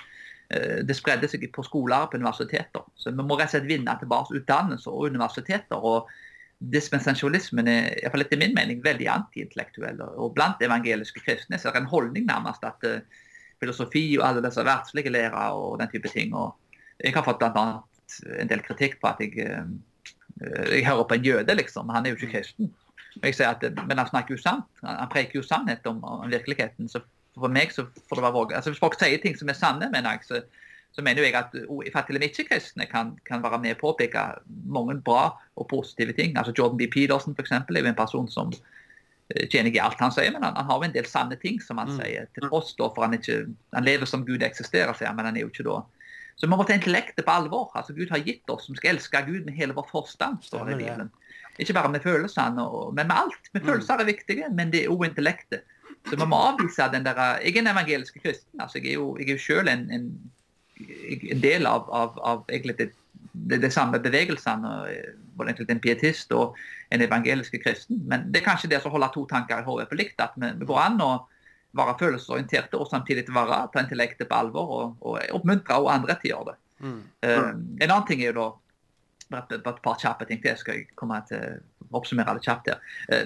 Eh, det spredde seg på skoler og på universiteter. Så vi må rett og slett vinne tilbake utdannelser og universiteter. og Dispensasjonismen er i hvert fall etter min mening veldig antiintellektuell. Og blant evangeliske kristne så er det en holdning nærmest at eh, filosofi og alle disse verdslige lærer og den type ting. og Jeg har fått bl.a. en del kritikk på at jeg, jeg hører på en jøde, liksom. Han er jo ikke kristen. At, Men han snakker jo sant. Han preker jo sannhet om, om virkeligheten. så for meg så får det være våge. Altså, Hvis folk sier ting som er sanne, mener jeg, så, så mener jeg at fattige ikke-kristne kan, kan, være med på å påpeke mange bra og positive ting. Altså Jordan B. Pedersen for eksempel, er jo en person som tjener ikke alt han sier, men han, han, har jo en del sanne ting som han mm. sier. Til tross for han ikke Han lever som Gud eksisterer, sier han, men han er jo ikke da Så vi må ta intellektet på alvor. Altså Gud har gitt oss, vi skal elske Gud med hele vår forstand, står det i Bibelen. Ikke bare med følelsene, men med alt. Med mm. følelser er viktige, men det er òg intellektet. Så vi må avvise den der Jeg er en evangelisk kristen. altså Jeg er jo, jeg er jo selv en, en, en del av, av, av egentlig det, det, det, samme bevegelsene. Både egentlig en pietist og en evangelisk kristen. Men det er kanskje det som holder to tanker i hodet på likt. At vi, vi går an å være følelsesorienterte og samtidig være, ta intellektet på alvor og, og oppmuntre også andre til å gjøre det. Mm. Uh, en annen ting er jo da bare et par kjappe ting til. Jeg skal komme til å oppsummere det kjapt her.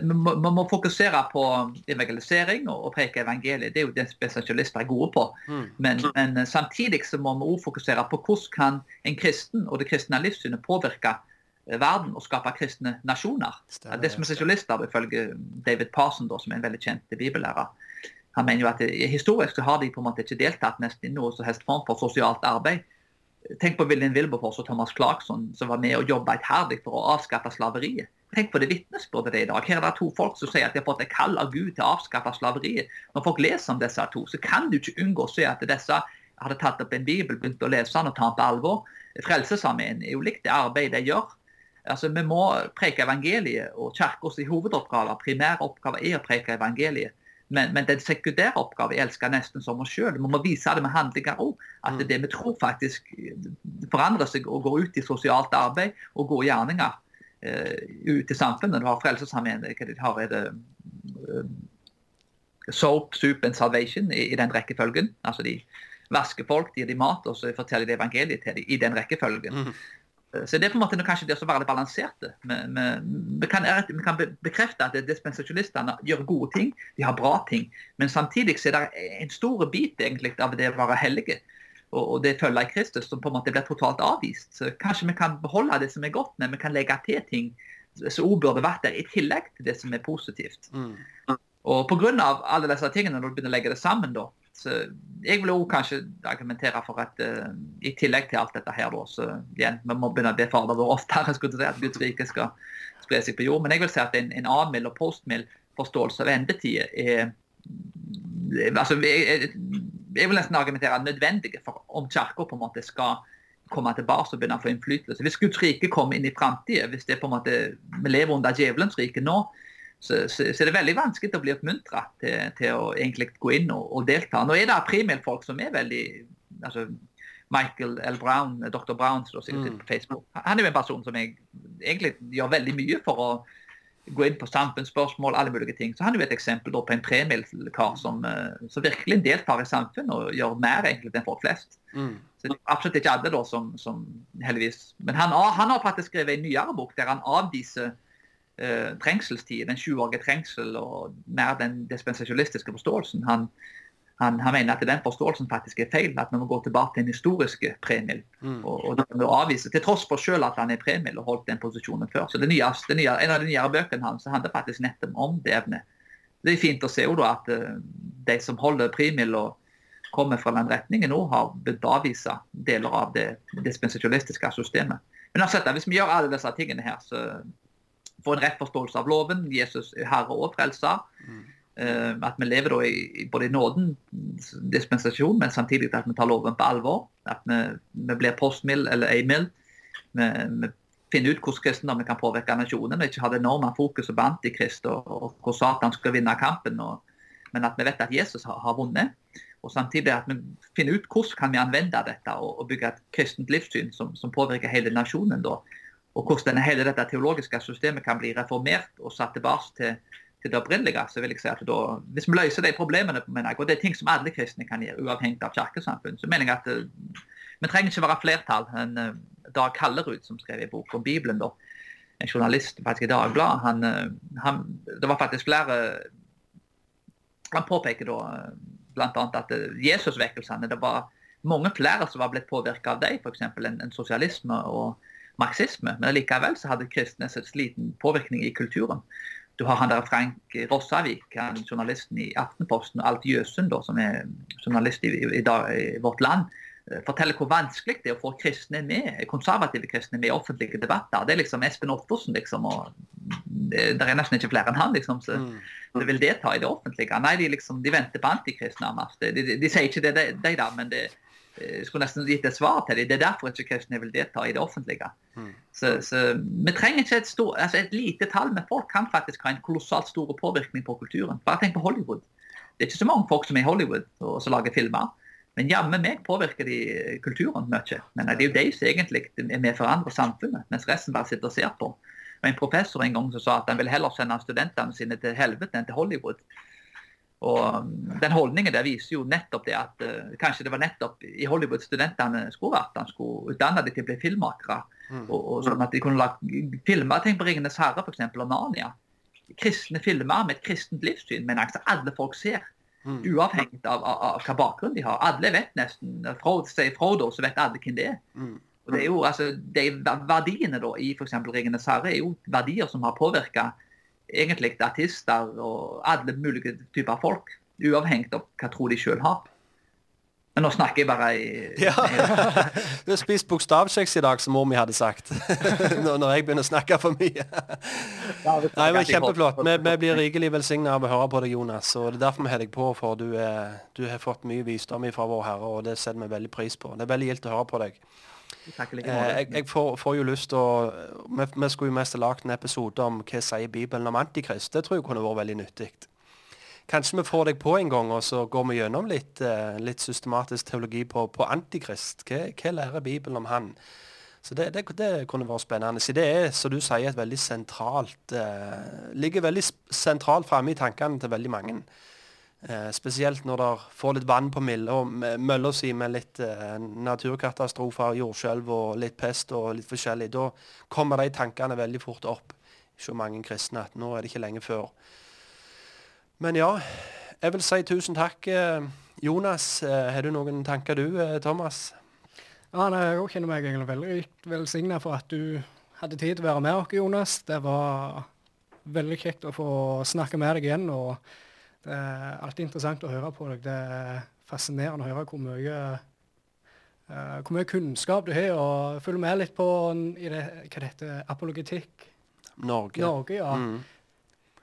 Man eh, må fokusere på evangelisering og, preke evangeliet. Det er jo det spesialister er gode på. Mm. Men, men, eh, samtidig så må vi òg fokusere på hvordan kan en kristen og det kristne livssynet påvirke eh, verden og skape kristne nasjoner. Stemmer, det som er spesialister, ifølge David Parson, da, som er en veldig kjent bibellærer, han mener jo at Historisk så har de på en måte ikke deltatt nesten i noe som helst form for sosialt arbeid. Tenk på William Wilberforce og Thomas Clarkson som var med og jobba iherdig for å avskaffe slaveriet. Tenk på det vitnesbyrdet det i dag. Her er det to folk som sier at de har fått et kall av Gud til å avskaffe slaveriet. Når folk leser om disse to, så kan du ikke unngå å se at disse hadde tatt opp en bibel, begynt å lese den og ta den på alvor. Frelsesarmeen er jo likt det arbeidet de gjør. Altså, Vi må preke evangeliet, og Kirkas hovedoppgave, primæroppgave, er å preke evangeliet. Men, men den sekundære oppgaven elsker elske nesten som oss sjøl. Vi må vise det med handlinger òg. At det vi tror faktisk forandrer seg og går ut i sosialt arbeid og gode gjerninger uh, ut i samfunnet. Du har Frelsesarmeen, har er det uh, Soap, soup and salvation i, i, den rekkefølgen. Altså de vasker folk, de gir dem mat, og så forteller de evangeliet til dem i den rekkefølgen. Mm. Så det er på en måte kanskje det som være det balanserte. Vi, vi, kan, vi, kan, bekrefte at dispensasjonistene gjør gode ting, de har bra ting. Men samtidig så er det en stor bit egentlig av det å være hellige og, det følge i Kristus som på en måte blir totalt avvist. Så kanskje vi kan beholde det som er godt, men vi kan legge til ting som òg burde vært der, i tillegg til det som er positivt. Mm. Og pga. alle disse tingene, når du begynner å legge det sammen, da, så jeg vil også kanskje argumentere for at uh, i tillegg til alt dette her, da, så igjen, vi må begynne å be Fader vår oftere skulle si, at Guds rike skal spre seg på jord. Men jeg vil si at en, en avmild og postmild forståelse av endetid er altså, jeg, jeg, vil nesten argumentere nødvendige for om Kirka på en måte skal komme tilbake og begynne å få innflytelse. Hvis Guds rike kommer inn i framtida, hvis det på en måte, vi lever under djevelens rike nå, så, så, så, er det veldig vanskelig å bli oppmuntra til, til, å egentlig gå inn og, og delta. Nå er det primært folk som er veldig altså Michael L. Brown, dr. Brown, som sikkert mm. på Facebook. Han er jo en person som jeg egentlig gjør veldig mye for å gå inn på samfunnsspørsmål, alle mulige ting. Så han er jo et eksempel på en premilkar som, eh, som, virkelig deltar i samfunnet og gjør mer egentlig enn folk flest. Mm. Så det er absolutt ikke alle da som, som heldigvis Men han, han, har faktisk skrevet en nyere bok der han avviser trengselstid, den sjuårige trengsel og mer den dispensasjonistiske forståelsen. Han, han, han, mener at den forståelsen faktisk er feil, at vi må gå tilbake til den historiske premiel. Mm. Og, og avvise, Til tross for selv at han er premiel og holdt den posisjonen før. Så det nye, det nye, En av de nyere bøkene hans handler faktisk nettopp om det evnet. Det er fint å se da, at uh, de som holder primil og kommer fra den retningen nå, har blitt å avvise deler av det dispensasjonistiske systemet. Men altså, hvis vi gjør alle disse tingene her, så få en rett forståelse av loven. Jesus er herre og frelser. Mm. Uh, at vi lever da i, både i nåden, dispensasjon, men samtidig at vi tar loven på alvor. At vi, vi blir postmild eller ei-mild. Vi, vi, finner ut hvordan kristendommen kan påvirke nasjonen. og Ikke har det enorme fokuset på antikrist og, og hvor Satan skal vinne kampen. Og, men at vi vet at Jesus har, har, vunnet. Og samtidig at vi finner ut hvordan kan vi anvende dette og, og bygge et kristent livssyn som, som påvirker hele nasjonen. da og hvordan hele dette teologiske systemet kan bli reformert og satt tilbake til, til det opprinnelige, så vil jeg si at da, hvis vi løser de problemene, jeg, og det er ting som alle kristne kan gjøre, uavhengig av kirkesamfunn, så mener jeg at uh, vi trenger ikke være flertall. En, uh, Dag Kallerud, som skrev en bok om Bibelen, da, en journalist faktisk i Dagbladet, han, uh, han, det var faktisk flere Han påpeker da bl.a. at Jesusvekkelsene det var mange flere som var blitt påvirka av dem, f.eks. En, en sosialisme og marxisme. Men likevel så hadde kristne så liten påvirkning i kulturen. Du har han der Frank Rossavik, han journalisten i Aftenposten, og Alt Jøsund, da, som er journalist i, i, i vårt land, eh, forteller hvor vanskelig det er å få kristne med, konservative kristne med i offentlige debatter. Det er liksom Espen Ottersen, liksom, og det, det er nesten ikke flere enn han liksom, som mm. vil delta i det offentlige. Nei, de, liksom, de venter på antikristne, nærmest. De, de, de, sier ikke det, de, de da, men det, jeg skulle nesten gitt et svar til dem. Det er derfor ikke kristne vil delta i det offentlige. Så, så, Vi trenger ikke et, stor, altså et, lite tall, men folk kan faktisk ha en kolossalt stor påvirkning på kulturen. Bare tenk på Hollywood. Det er ikke så mange folk som er i Hollywood og som lager filmer. Men jammen meg påvirker de kulturen mye. Men det er jo de som egentlig er med for å samfunnet, mens resten bare sitter og ser på. Og En professor en gang som sa at han vil heller sende studentene sine til helvete enn til Hollywood. Og um, Den holdningen der viser jo nettopp det at uh, kanskje det var nettopp i Hollywood studentene skulle vært. Han skulle utdanne dem til å bli filmmakere. Mm. Og, og, sånn at de kunne lage filmer. Tenk på 'Ringenes herre' f.eks. og Narnia. Kristne filmer med et kristent livssyn, men altså alle folk ser. Mm. Uavhengig av, av, av, hva bakgrunn de har. Alle vet nesten Frodo, sier Frodo, så vet alle hvem det er. Mm. Og det er jo, altså, de Verdiene da i f.eks. 'Ringenes herre' er jo verdier som har påvirka egentlig artister og alle mulige typer folk. Uavhengig av hva tro de sjøl har. Men nå snakker jeg bare i Ja. Du har spist bokstavkjeks i dag, som mor mi hadde sagt. når jeg begynner å snakke for mye. Nei, men Kjempeflott. Vi, vi blir rikelig velsigna av å høre på deg, Jonas. og Det er derfor vi har deg på, for du, er, du har fått mye visdom fra vår Herre, og det setter vi veldig pris på. Det er veldig gildt å høre på deg. Eh, jeg, jeg får, får, jo lyst til å vi, vi, skulle jo mest ha lagd en episode om hva sier Bibelen om Antikrist. Det tror jeg kunne vært veldig nyttig. Kanskje vi får deg på en gang, og så går vi gjennom litt, eh, litt systematisk teologi på, på Antikrist. Hva, hva, lærer Bibelen om han? Så det, det, det, kunne vært spennende. Så det er, som du sier, et veldig sentralt eh, Ligger veldig sentralt framme i tankene til veldig mange. Eh, spesielt når det får litt vann på mølla si med litt eh, naturkatastrofer, jordskjelv og litt pest og litt forskjellig. Da kommer de tankene veldig fort opp hos mange kristne at nå er det ikke lenge før. Men ja, jeg vil si tusen takk. Eh, Jonas, eh, har du noen tanker du, eh, Thomas? Ja, nei, Jeg kjenner meg egentlig veldig velsigna for at du hadde tid til å være med oss, Jonas. Det var veldig kjekt å få snakke med deg igjen. og det er alltid interessant å høre på deg. Det er fascinerende å høre hvor mye, uh, hvor mye kunnskap du har. og Følg med litt på i det, hva det heter apologetikk. Norge. Norge, ja. Mm.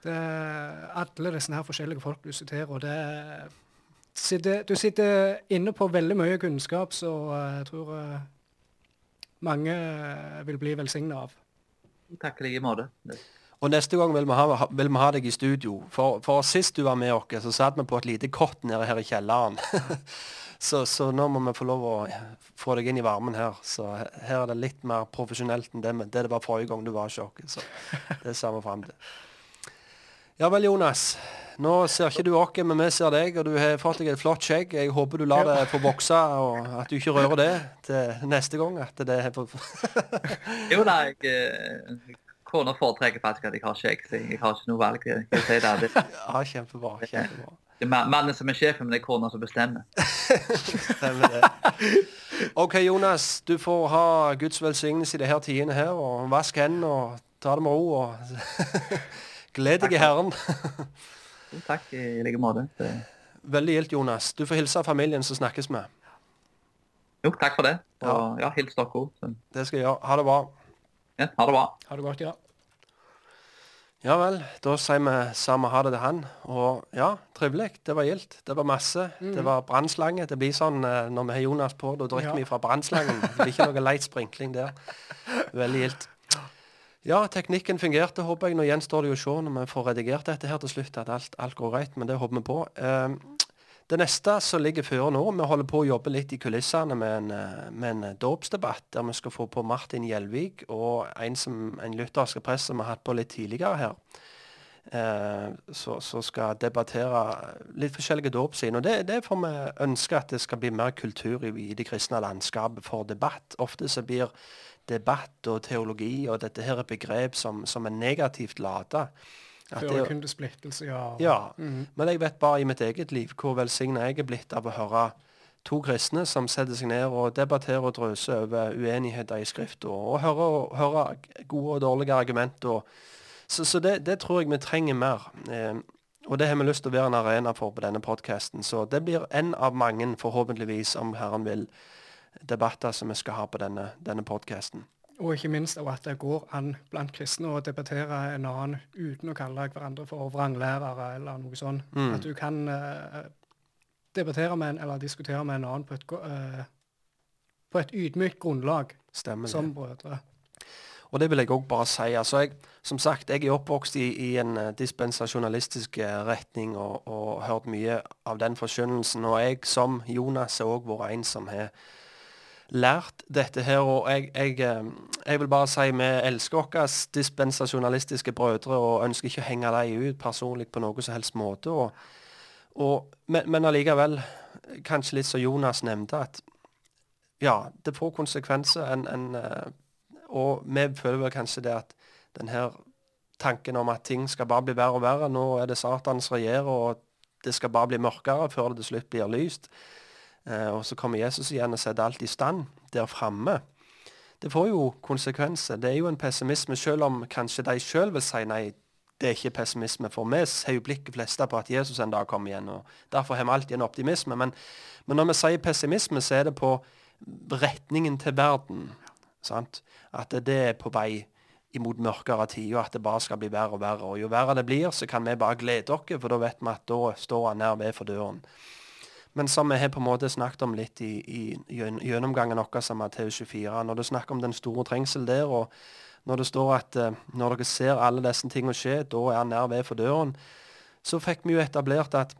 Det er alle disse her forskjellige folk du siterer. og det sitter, Du sitter inne på veldig mye kunnskap som uh, jeg tror uh, mange vil bli velsigna av. Takk i like måte. Og neste gang vil vi ha, vil vi ha deg i studio. For, for, sist du var med oss, så satt vi på et lite kott nede her i kjelleren. så, så, nå må vi få lov å få deg inn i varmen her. Så her er det litt mer profesjonelt enn det, det, det var forrige gang du var hos oss. Så det ser vi fram til. Ja vel, Jonas. Nå ser ikke du oss, men vi ser deg, og du har fått deg et flott skjegg. Jeg håper du lar det få vokse, og at du ikke rører det til neste gang. At det er jo da, jeg eh, Kona foretrekker faktisk at jeg har skjegg, så jeg har ikke noe valg. Jeg si det. det. Ja, kjempebra. kjempebra. Det er mannen som er sjefen, men det er kona som bestemmer. Stemmer det. OK, Jonas. Du får ha Guds velsignelse i disse tidene her. og Vask hendene og ta det med ro. og Gled deg i Herren. Takk i like måte. Veldig gildt, Jonas. Du får hilse familien, så snakkes vi. Jo, takk for det. Og ja, hils dere òg. Det skal jeg gjøre. Ha det bra. Ja, ha det bra. Ha det godt, ja. Ja vel, da sier vi samme ha det til han. Og ja, trivelig. Det var gildt. Det var masse. Mm. Det var brannslange. Det blir sånn eh, når vi har Jonas på, da drikker ja. vi fra brannslangen. Det blir ikke noe leit sprinkling der. Veldig gildt. Ja, teknikken fungerte, håper jeg. Nå gjenstår det jo å se når vi får redigert dette her til slutt, at alt, alt går greit. Men det håper vi på. Uh, det neste som ligger før nå, vi holder på å jobbe litt i kulissene med en, eh, med en eh, dåpsdebatt der vi skal få på Martin Gjelvik og en, som, en lyttersk press som vi har hatt på litt tidligere her. Eh, så, så, skal debattere litt forskjellige dåpssyn. Og det, det er for vi ønsker at det skal bli mer kultur i, i det kristne landskapet for debatt. Ofte så blir debatt og teologi og dette her er begrep som, som er negativt lada. Før kunne splittelse, ja. ja. Mm. Men jeg vet bare i mitt eget liv hvor velsigna jeg er blitt av å høre to kristne som setter seg ned og debatterer og drøser over uenigheter i Skrifta, og hører, hører gode og dårlige argumenter. Så, så det, det, tror jeg vi trenger mer. Eh, og det har vi lyst til å være en arena for på denne podkasten. Så det blir en av mange, forhåpentligvis, om Herren vil, debatter som vi skal ha på denne, denne podkasten. Og ikke minst at det går an blant kristne å debattere en annen uten å kalle hverandre for vranglærere eller noe sånt. Mm. At du kan uh, debattere med en eller diskutere med en annen på et, uh, på et ydmykt grunnlag Stemmer som brødre. Og det vil jeg òg bare si. altså jeg, Som sagt, jeg er oppvokst i, i en uh, dispensasjonalistisk retning og, og hørt mye av den forskjønnelsen. Og jeg som Jonas har òg vært en som har lært dette her. Og jeg, jeg, jeg, vil bare si vi elsker våre dispensasjonalistiske brødre og ønsker ikke å henge dem ut personlig på noe som helst måte. og og, men, men allikevel, kanskje litt som Jonas nevnte, at ja, det får konsekvenser. En, en, eh, og vi føler vel kanskje det at denne tanken om at ting skal bare bli verre og verre. Nå er det Satans regjerer, og det skal bare bli mørkere før det til slutt blir lyst. Eh, og så kommer Jesus igjen og setter alt i stand der framme. Det får jo konsekvenser. Det er jo en pessimisme, selv om kanskje de sjøl vil si nei, det er ikke pessimisme. For vi har jo blikket fleste på at Jesus en dag kommer igjen. og Derfor har vi alltid en optimisme. Men, men, når vi sier pessimisme, så er det på retningen til verden. Sant? At det er på vei imot mørkere tider, at det bare skal bli verre og verre. Og Jo verre det blir, så kan vi bare glede oss, for da vet vi at da står han nær ved for døren. Men som vi har på en måte snakket om litt i, i gjennomgangen vår som Matteus 24, når du snakker om den store trengsel der, og når det står at uh, når dere ser alle disse tingene skje, da er han nær ved for døren, så fikk vi jo etablert at,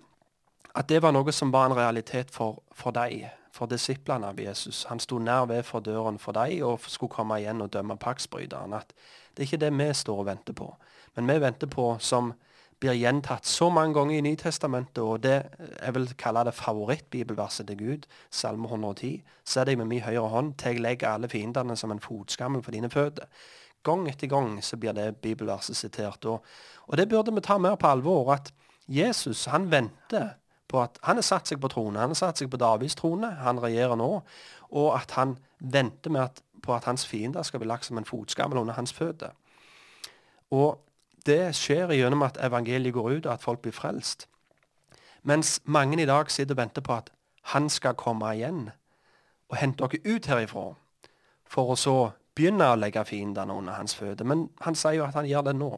at det var noe som var en realitet for, for deg, for disiplene av Jesus. Han sto nær ved for døren for deg og skulle komme igjen og dømme paktsbryteren. At det er ikke det vi står og venter på. Men vi venter på, som blir gjentatt så mange ganger i Nytestamentet, og det jeg vil kalle det favorittbibelverset til Gud, Salme 110. Se deg med min høyre hånd til jeg legger alle fiendene som en fotskammel for dine føtter. Gang etter gang så blir det bibelverset sitert. Og, og det burde vi ta mer på alvor. At Jesus han venter på at han har satt seg på tronen. Han har satt seg på Davids trone. Han regjerer nå. Og at han venter med at, på at hans fiender skal bli lagt som en fotskammel under hans føtter. Og det skjer gjennom at evangeliet går ut, og at folk blir frelst. Mens mange i dag sitter og venter på at han skal komme igjen og hente dere ut herifra, for å så begynne å legge fiendene under hans føtter. Men han sier jo at han gjør det nå.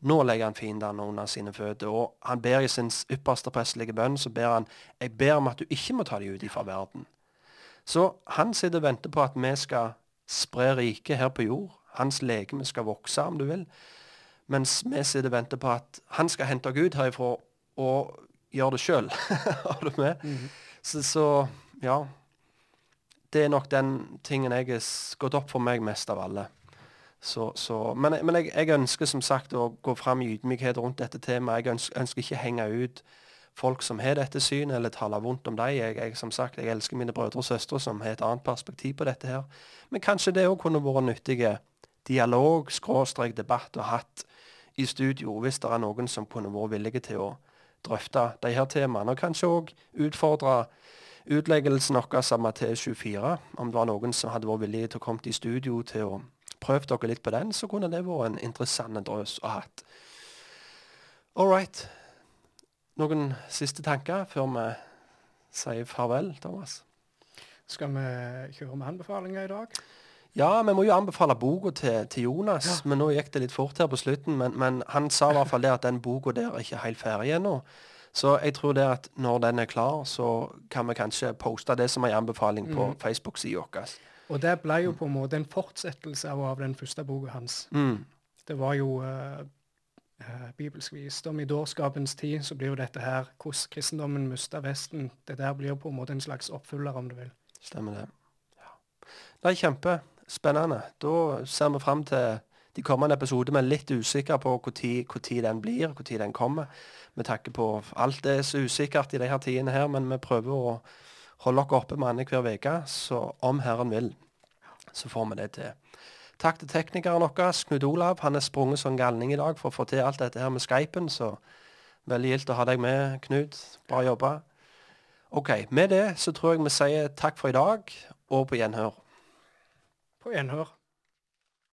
Nå legger han fiendene under sine føtter. Og han ber i sin ypperste prestelige bønn så ber han jeg ber om at du ikke må ta dem ut fra verden. Så han sitter og venter på at vi skal spre riket her på jord. Hans legeme skal vokse, om du vil. Mens vi sitter og venter på at han skal hente Gud herifra og gjøre det sjøl. Har du med? Mm -hmm. så, så ja det er nok den tingen jeg har gått opp for meg mest av alle. Så, så, men, men jeg, jeg, ønsker som sagt å gå fram i ydmykhet rundt dette temaet. Jeg ønsker, ønsker ikke henge ut folk som har dette synet, eller taler vondt om dem. Jeg, jeg, som sagt, jeg elsker mine brødre og søstre som har et annet perspektiv på dette her. Men kanskje det òg kunne vært nyttige dialog, skråstrek, debatt og hatt i studio, hvis det er noen som kunne vært villige til å drøfte de her temaene. Og kanskje òg utfordre utleggelsen vår av Matteus 24, om det var noen som hadde vært villige til å komme i studio til å prøve dere litt på den, så kunne det vært en interessant drøs å ha. All right. Noen siste tanker før vi sier farvel, Thomas? Skal vi kjøre med anbefalinger i dag? Ja, vi må jo anbefale boka til, til, Jonas. Ja. Men nå gikk det litt fort her på slutten. Men, men han sa i hvert fall det at den boka der er ikke helt ferdig ennå. Så jeg tror det at når den er klar, så kan vi kanskje poste det som en anbefaling på mm. Facebook-sida vår. Og det ble jo på en måte en fortsettelse av, den første boka hans. Mm. Det var jo uh, uh, bibelsk visdom. I dårskapens tid så blir jo dette her hvordan kristendommen mista Vesten. Det der blir jo på en måte en slags oppfyller, om du vil. Stemmer det. Ja. Er kjempespennende. Da ser vi fram til de kommende episoder, men litt usikker på når den blir, når den kommer Vi takker på alt det er så usikkert i de her tidene her, men vi prøver å holde dere oppe med annenhver uke. Så om Herren vil, så får vi det til. Takk til teknikeren vår, Knut Olav. Han er sprunget som galning i dag for å få til alt dette her med Skypen, så veldig gildt å ha deg med, Knut. Bra jobba. OK. Med det så tror jeg vi sier takk for i dag, og på gjenhør. På gjenhør.